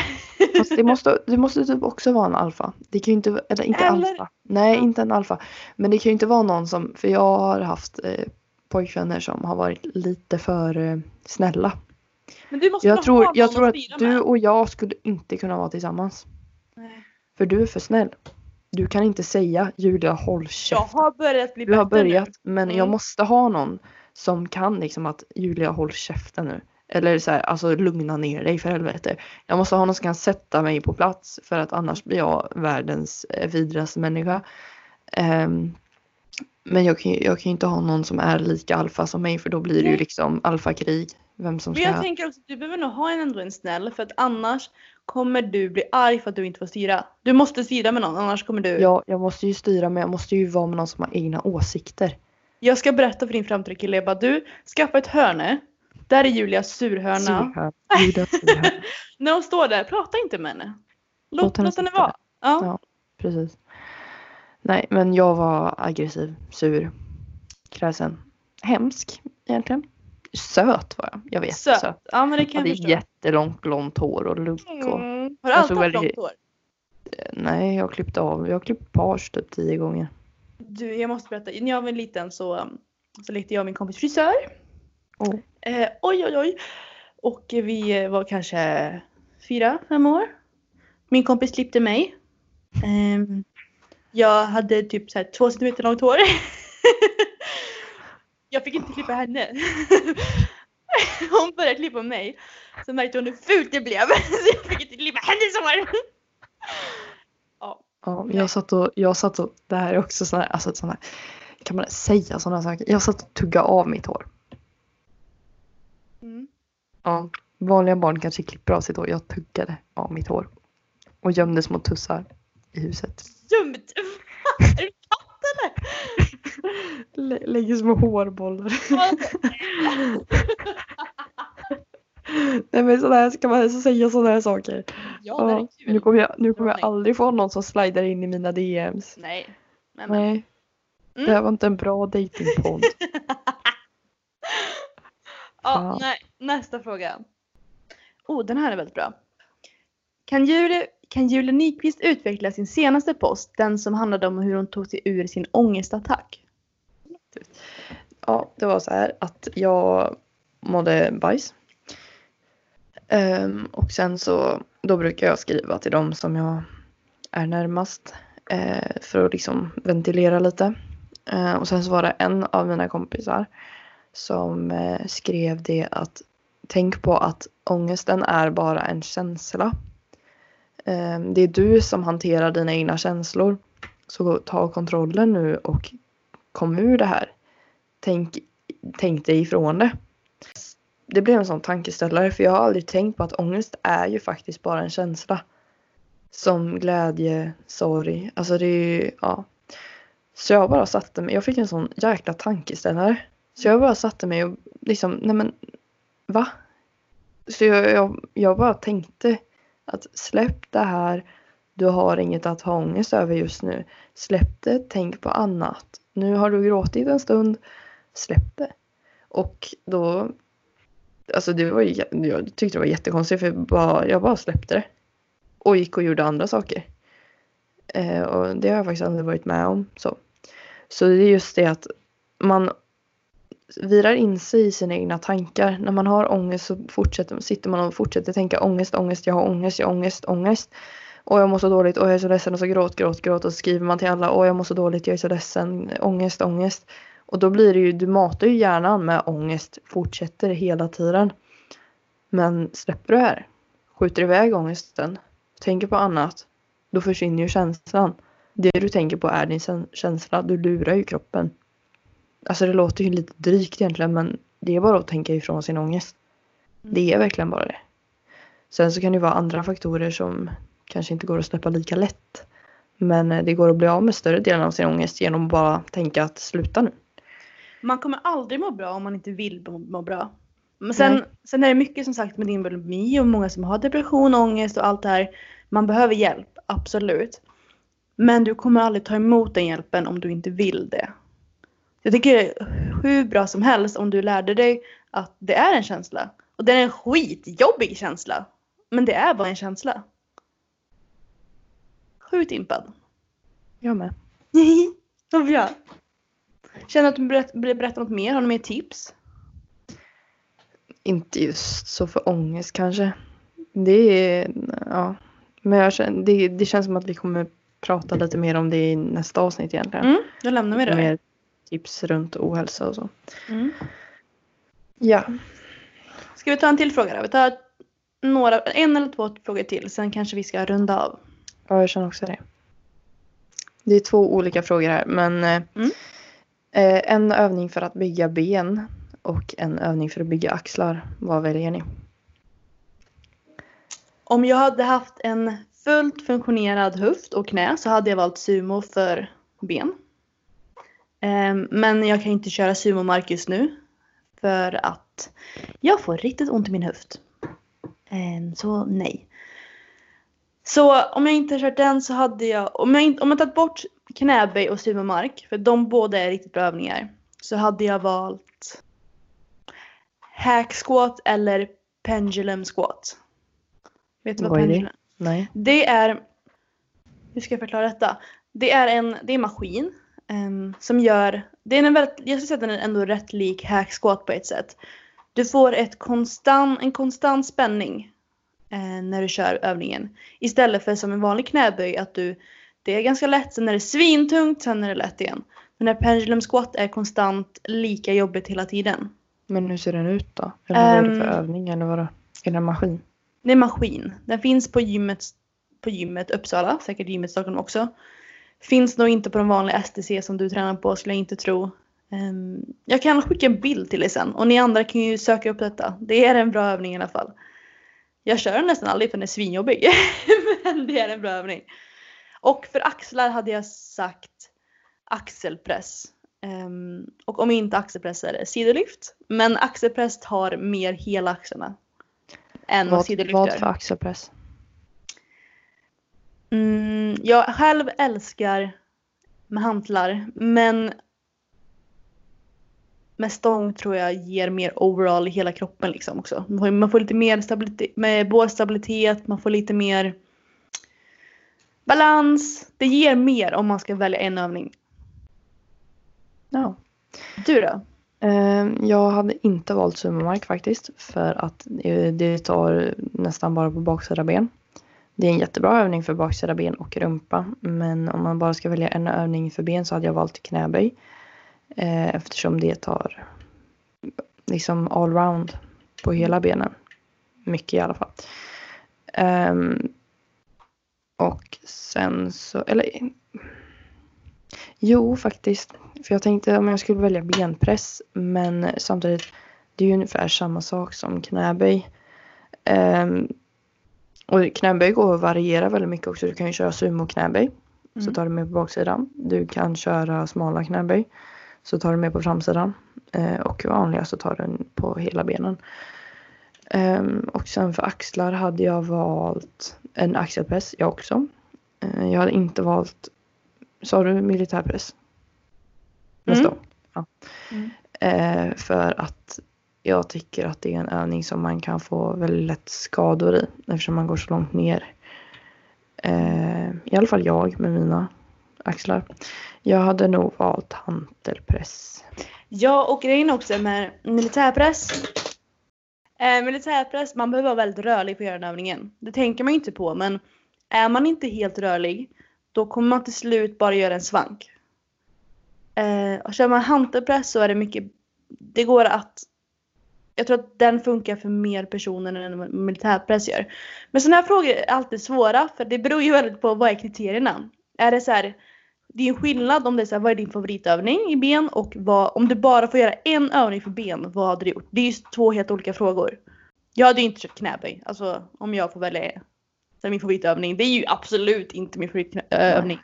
Fast det måste, det måste typ också vara en alfa. Det kan ju inte, eller inte Eller? alfa. Nej, inte en alfa. Men det kan ju inte vara någon som, för jag har haft eh, pojkvänner som har varit lite för eh, snälla. Men du måste Jag tror, ha jag tror att du med. och jag skulle inte kunna vara tillsammans. Nej. För du är för snäll. Du kan inte säga Julia håll Jag käften. har börjat bli Du har bättre nu. börjat men jag Mm. måste ha någon som kan liksom att Julia håll käften nu. Eller så här, alltså lugna ner dig för helvete. Jag måste ha någon som kan sätta mig på plats för att annars blir jag världens eh, vidrigaste människa. Ehm, men jag kan, jag kan ju inte ha någon som är lika alfa som mig för då blir det ju liksom alfakrig. Vem som Men ska... jag tänker också att du behöver nog ha en ändå en snäll för att annars kommer du bli arg för att du inte får styra. Du måste styra med någon annars kommer du. Ja, jag måste ju styra men jag måste ju vara med någon som har egna åsikter. Jag ska berätta för din framtida kille. Jag bara du, skaffa ett hörne. Där är Julias surhörna. Julia surhörn. När hon står där, prata inte med henne. Låt, Låt henne låt henne vara. Ja. Ja. Precis. Nej, men jag var aggressiv, sur, kräsen. Hemsk egentligen. Söt var jag. Jag vet. Söt. söt. Ja men det kan hade jag förstå. jättelångt blont hår och lugg. Och... Mm. Har du alltid haft långt hår? Nej, jag klippte av. Jag har klippt page typ tio gånger. Du, jag måste berätta. När jag var liten så, så lekte jag och min kompis frisör. Oh. Eh, oj oj oj. Och vi var kanske fyra, fem år. Min kompis klippte mig. Eh, jag hade typ så här två centimeter långt hår. jag fick inte klippa henne. Hon började klippa mig. Så märkte hon hur fult det blev. Så jag fick inte klippa hennes hår. Ja. Ja, jag satt och, jag satt och, det här är också sådana här, alltså sådana här, kan man säga sådana saker? Jag satt och tuggade av mitt hår. Ja, vanliga barn kanske klipper av sitt hår. Jag tuggade av mitt hår. Och gömde små tussar i huset. Dumt! är du katt eller? Lä- lägger små hårbollar. Nej men sådär ska man alltså säga sådana här saker. ja, det är kul. nu kommer jag, nu kommer jag aldrig få någon som slidar in i mina DMs. Nej. Men, men. Nej. Mm. Det här var inte en bra datingpodd. Ja, nej, nästa fråga. Oh, den här är väldigt bra. Kan Julia, kan Julia Nyqvist utveckla sin senaste post, den som handlade om hur hon tog sig ur sin ångestattack? Ja, det var så här att jag mådde bajs. Ehm, och sen så, då brukar jag skriva till dem som jag är närmast. eh, för att liksom ventilera lite. Eh, och sen så var det en av mina kompisar som eh, skrev det att tänk på att ångesten är bara en känsla. Ehm, det är du som hanterar dina egna känslor. Så ta kontrollen nu och kom ur det här tänk, tänk dig ifrån det. Det blev en sån tankeställare för jag har aldrig tänkt på att ångest är ju faktiskt bara en känsla. Som glädje, sorg, alltså det är ju, ja. Så jag bara satte mig, jag fick en sån jäkla tankeställare. Så jag bara satte mig och liksom, nej men, va? Så jag, jag, jag bara tänkte att släpp det här, du har inget att ha ångest över just nu. Släpp det, tänk på annat. Nu har du gråtit en stund, släpp det. Och då, alltså det var jag tyckte det var jättekonstigt för jag bara, jag bara släppte det. Och gick och gjorde andra saker. Eh, och det har jag faktiskt aldrig varit med om. Så, så det är just det att man virar in sig i sina egna tankar. När man har ångest så fortsätter, sitter man och fortsätter tänka ångest, ångest, jag har ångest, jag har ångest, ångest. Och jag mår så dåligt, och jag är så ledsen och så gråt, gråt, gråt och så skriver man till alla, och jag mår så dåligt, jag är så ledsen, ångest, ångest. Och då blir det ju, du matar ju hjärnan med ångest, fortsätter hela tiden. Men släpper du det här, skjuter iväg ångesten, tänker på annat, då försvinner ju känslan. Det du tänker på är din känsla, du lurar ju kroppen. Alltså det låter ju lite drygt egentligen men det är bara att tänka ifrån sin ångest. Det är verkligen bara det. Sen så kan det vara andra faktorer som kanske inte går att släppa lika lätt. Men eh, det går att bli av med större delen av sin ångest genom att bara tänka att sluta nu. Man kommer aldrig må bra om man inte vill må, må bra. Men sen, Nej. sen är det mycket som sagt med din bulimi och många som har depression, ångest och allt det här. Man behöver hjälp, absolut. Men du kommer aldrig ta emot den hjälpen om du inte vill det. Jag tycker det är hur bra som helst om du lärde dig att det är en känsla. Och det är en skitjobbig känsla. Men det är bara en känsla. Sjukt impad. Jag med. Vad bra. Känner att du vill berätta något mer? Har du mer tips? Inte just så för ångest kanske. Det är, ja. Men jag känner, det, det känns som att vi kommer prata lite mer om det i nästa avsnitt egentligen. Mm, då lämnar vi det. Mer tips runt ohälsa och så. Mm. Ja. Ska vi ta en till fråga då? Vi tar några, en eller två frågor till. Sen kanske vi ska runda av. Ja, jag känner också det. Det är två olika frågor här, men eh, Mm. eh, en övning för att bygga ben och en övning för att bygga axlar. Vad väljer ni? Om jag hade haft en fullt funktionerad höft och knä så hade jag valt sumo för ben. Ehm, Men jag kan inte köra sumo-mark just nu. För att jag får riktigt ont i min höft. Ehm, Så nej. Så om jag inte kört den så hade jag, om jag, inte, om jag tagit bort knäböj och sumomark, för de båda är riktigt bra övningar, så hade jag valt hack squat eller pendulum squat. Vet du vad, Vad är det? pendulum Nej. det är, hur ska jag förklara detta? Det är en, det är en maskin ehm, som gör, det är en väldigt, jag skulle säga att den är ändå rätt lik hack squat på ett sätt. Du får ett konstant, en konstant spänning eh, när du kör övningen. Istället för som en vanlig knäböj att du, det är ganska lätt, sen är det svintungt, sen är det lätt igen. Den här pendulum squat är konstant lika jobbigt hela tiden. Men hur ser den ut då? Eller vad är det för Ehm. övning eller vadå? Är det en maskin? Det är en maskin. Den finns på gymmet, på gymmet Uppsala, säkert gymmet Stockholm också. Finns nog inte på de vanliga STC som du tränar på skulle jag inte tro. Ehm, jag kan skicka en bild till er sen och ni andra kan ju söka upp detta. Det är en bra övning i alla fall. Jag kör den nästan aldrig för den är svinjobbig. Men det är en bra övning. Och för axlar hade jag sagt axelpress. Ehm, och om inte axelpress är det sidolyft. Men axelpress tar mer hela axlarna. Än vad Vad, sidolyft vad gör. för axelpress? Mm, jag själv älskar med hantlar men med stång tror jag ger mer overall i hela kroppen liksom också. Man får, man får lite mer stabilitet, med bålstabilitet, man får lite mer balans. Det ger mer om man ska välja en övning. Ja. Du då? Ehm, Jag hade inte valt sumomark faktiskt för att det det tar nästan bara på baksida ben. Det är en jättebra övning för baksida ben och rumpa men om man bara ska välja en övning för ben så hade jag valt knäböj. eh, Eftersom det tar liksom allround på hela benen. Mycket i alla fall. Um, och sen så, eller Jo, faktiskt. För jag tänkte om jag skulle välja benpress. Men samtidigt, det är ju ungefär samma sak som knäböj. Um, och knäböj går att variera väldigt mycket också. Du kan ju köra sumo knäböj. Så Mm. tar du med på baksidan. Du kan köra smala knäböj. Så tar du med på framsidan. Eh, och vanliga så tar du på hela benen. Ehm, och sen för axlar hade jag valt en axelpress, jag också. Eh, jag hade inte valt, sa du militärpress? Mm. stång? Ja. Mm. Eh, för att jag tycker att det är en övning som man kan få väldigt lätt skador i eftersom man går så långt ner. Eh, I alla fall jag med mina axlar. Jag hade nog valt hantelpress. Ja, och grejen också med militärpress. Eh, militärpress, man behöver vara väldigt rörlig på att göra den övningen. Det tänker man ju inte på, men är man inte helt rörlig, då kommer man till slut bara göra en svank. Eh, och kör man hantelpress så är det mycket, det går att, jag tror att den funkar för mer personer än vad militärpress gör. Men sådana här frågor är alltid svåra, för det beror ju väldigt på vad är kriterierna. Är det så här, det är en skillnad om det är så här, vad är din favoritövning i ben och vad, om du bara får göra en övning för ben, vad hade du gjort? Det är ju två helt olika frågor. Jag hade ju inte kört knäböj, alltså om jag får välja så min favoritövning. Det är ju absolut inte min favoritövning.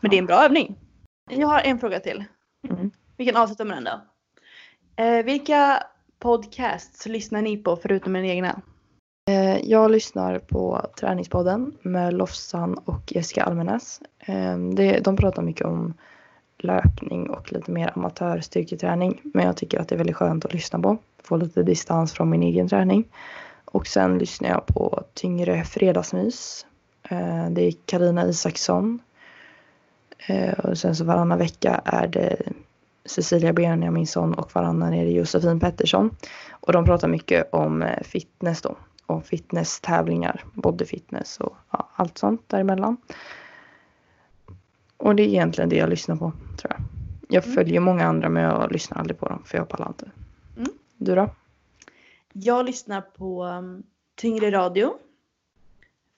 Men det är en bra övning. Jag har en fråga till. Mm. Vi kan avsluta med den då. Eh, vilka podcasts lyssnar ni på förutom er egna? Eh, jag lyssnar på Träningspodden med Lofsan och Jessica Almenäs. Ehm, de pratar mycket om löpning och lite mer amatörstyrketräning. Men jag tycker att det är väldigt skönt att lyssna på. Få lite distans från min egen träning. Och sen lyssnar jag på Tyngre fredagsmys. Eh, det är Karina Isaksson. Eh, och sen så varannan vecka är det Cecilia Benjaminsson och varannan är det Josefin Pettersson. Och de pratar mycket om eh, fitness då. Och fitnesstävlingar, bodyfitness och ja, allt sånt däremellan. Och det är egentligen det jag lyssnar på tror jag. Jag Mm. följer många andra men jag lyssnar aldrig på dem för jag pallar inte. Mm. Du då? Jag lyssnar på um, Tyngre Radio,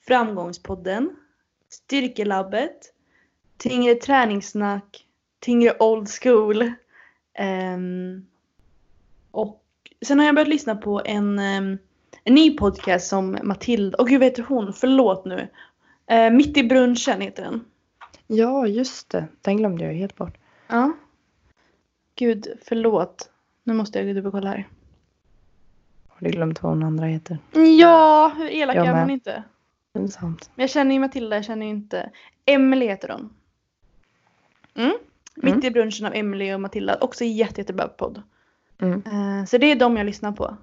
Framgångspodden, Styrkelabbet, Tyngre träningssnack, Tyngre old school. ehm, och sen har jag börjat lyssna på en, ehm, en ny podcast som Matilda, och gud vad heter hon? Förlåt nu. Eh, Mitt i brunchen heter den. Ja just det, den glömde jag helt bort. Ja. Gud, förlåt. Nu måste jag dubbelkolla här. Har du glömt vad hon andra heter? Ja, hur elak Jag är man med. inte? Pinsamt. Men jag känner ju Matilda, jag känner ju inte. Emily heter hon. Mm. Mitt Mm. i brunchen av Emily och Matilda. Också jätte, jättebra podd. Mm. Eh, så det är de jag lyssnar på.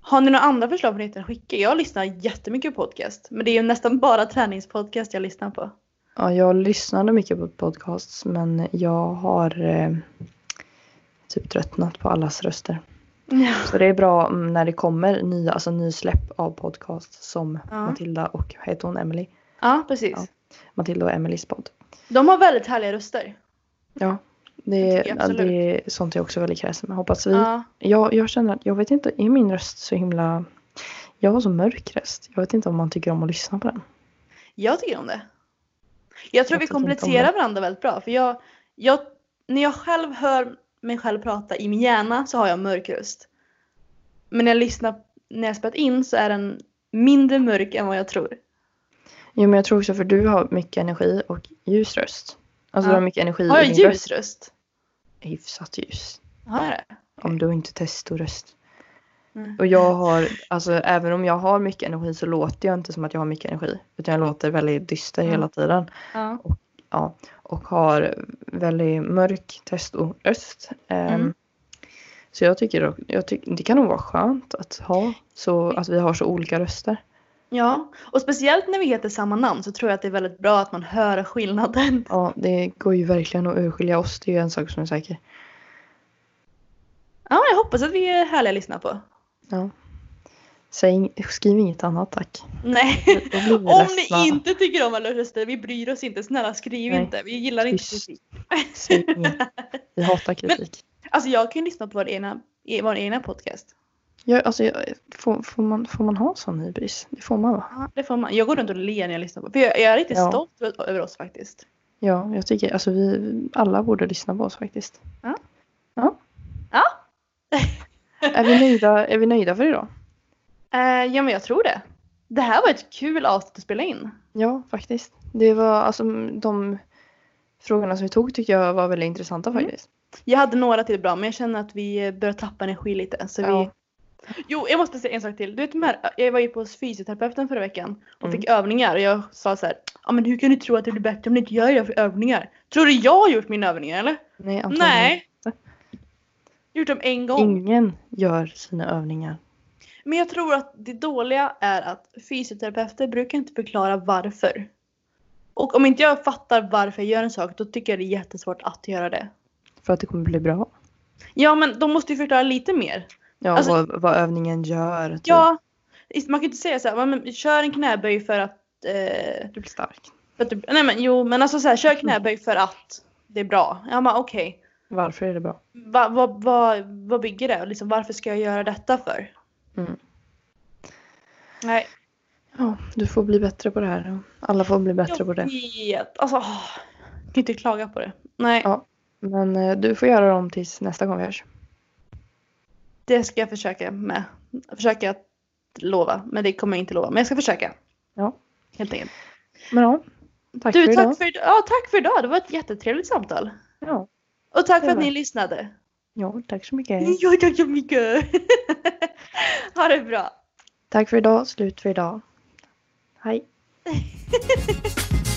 Har ni några andra förslag på att skicka? Jag lyssnar jättemycket på podcast. Men det är ju nästan bara träningspodcast jag lyssnar på. Ja, jag lyssnade mycket på podcasts men jag har eh, typ tröttnat på allas röster. Ja. Så det är bra mm, när det kommer nya, alltså nysläpp av podcast som Ja. Matilda och, heter hon Emily? Ja, precis. Ja. Matilda och Emelies podd. De har väldigt härliga röster. Ja, det, Det absolut. det är sånt jag också är väldigt kräsen med. Hoppas vi. Ja. Jag, jag känner att, jag vet inte, är min röst så himla... Jag har så mörk röst. Jag vet inte om man tycker om att lyssna på den. Jag tycker om det. Jag tror Jag vi kompletterar varandra väldigt bra. För jag, jag, när jag själv hör mig själv prata i min hjärna så har jag mörk röst. Men när jag lyssnar, när jag spelat in så är den mindre mörk än vad jag tror. Jo men jag tror också för du har mycket energi och ljus röst. Alltså Ja. du har mycket energi Har i jag din ljus röst. röst? Hyfsat ljus. Har jag det? Om du inte testoröst. Mm. Och jag har, alltså även om jag har mycket energi så låter jag inte som att jag har mycket energi. Utan jag låter väldigt dyster Ja. hela tiden. Ja. Ja, och har väldigt mörk testoröst. Ehm, Mm. Så jag tycker, jag tycker det kan nog vara skönt att ha så att vi har så olika röster. Ja, och speciellt när vi heter samma namn så tror jag att det är väldigt bra att man hör skillnaden. Ja, det går ju verkligen att urskilja oss. Det är ju en sak som är säker. Ja, jag hoppas att vi är härliga att lyssna på. Ja. Säg, skriv inget annat tack. Nej. Om ni inte tycker om alla röster, vi bryr oss inte. Snälla skriv Nej. inte. Vi gillar inte Tyst. kritik. Säg inget. Vi hatar kritik. Alltså jag kan ju lyssna på vår egna, vår egna podcast. Jag, alltså, jag, får, får, man, får man ha sån hybris? Det får man va? Ja, det får man. Jag går runt och ler när jag lyssnar på För jag, jag är riktigt Ja. stolt över- oss faktiskt. Ja, jag tycker alltså vi alla borde lyssna på oss faktiskt. Ja. Ja. Ja. Är vi nöjda, är vi nöjda för idag? Eh, ja men jag tror det. Det här var ett kul avsnitt att spela in. Ja, faktiskt. Det var alltså de frågorna som vi tog tyckte jag var väldigt intressanta Mm. faktiskt. Jag hade några till bra men jag känner att vi börjar tappa energi lite. Så Ja. vi... Jo, jag måste säga en sak till. Du vet de här, jag var ju på fysioterapeuten förra veckan och Mm. fick övningar och jag sa så här. Ja men hur kan du tro att det blir bättre om du inte gör för övningar? Tror du jag har gjort mina övningar eller? Nej, antagligen Nej. inte. Gjort dem en gång. Ingen gör sina övningar. Men jag tror att det dåliga är att fysioterapeuter brukar inte förklara varför. Och om inte jag fattar varför jag gör en sak då tycker jag det är jättesvårt att göra det. För att det kommer bli bra. Ja men de måste ju förklara lite mer. Ja, Alltså- vad, vad övningen gör. Typ. Ja, man kan inte säga så här, "Ja, men kör en knäböj för att... Eh, Du blir stark. för att du, nej men jo men alltså så här, kör knäböj för att det är bra. Ja men okej. Varför är det bra? Va, va, va, vad bygger det? Liksom, varför ska jag göra detta för? Mm. Nej. Ja, du får bli bättre på det här. Alla får bli bättre på det. Jag vet. Alltså, åh, jag kan inte klaga på det. Nej, Ja. Men eh, du får göra dem tills nästa gång vi hörs. Det ska jag försöka med. Försöka att lova, men det kommer jag inte lova. Men jag ska försöka. Ja. Helt enkelt. Men ja, tack Du, för idag. tack för, ja, tack för idag. Det var ett jättetrevligt samtal. Ja, Och tack för att ni lyssnade. Ja, tack så mycket. Ja, tack så mycket. ha det bra. Tack för idag, slut för idag. Hej.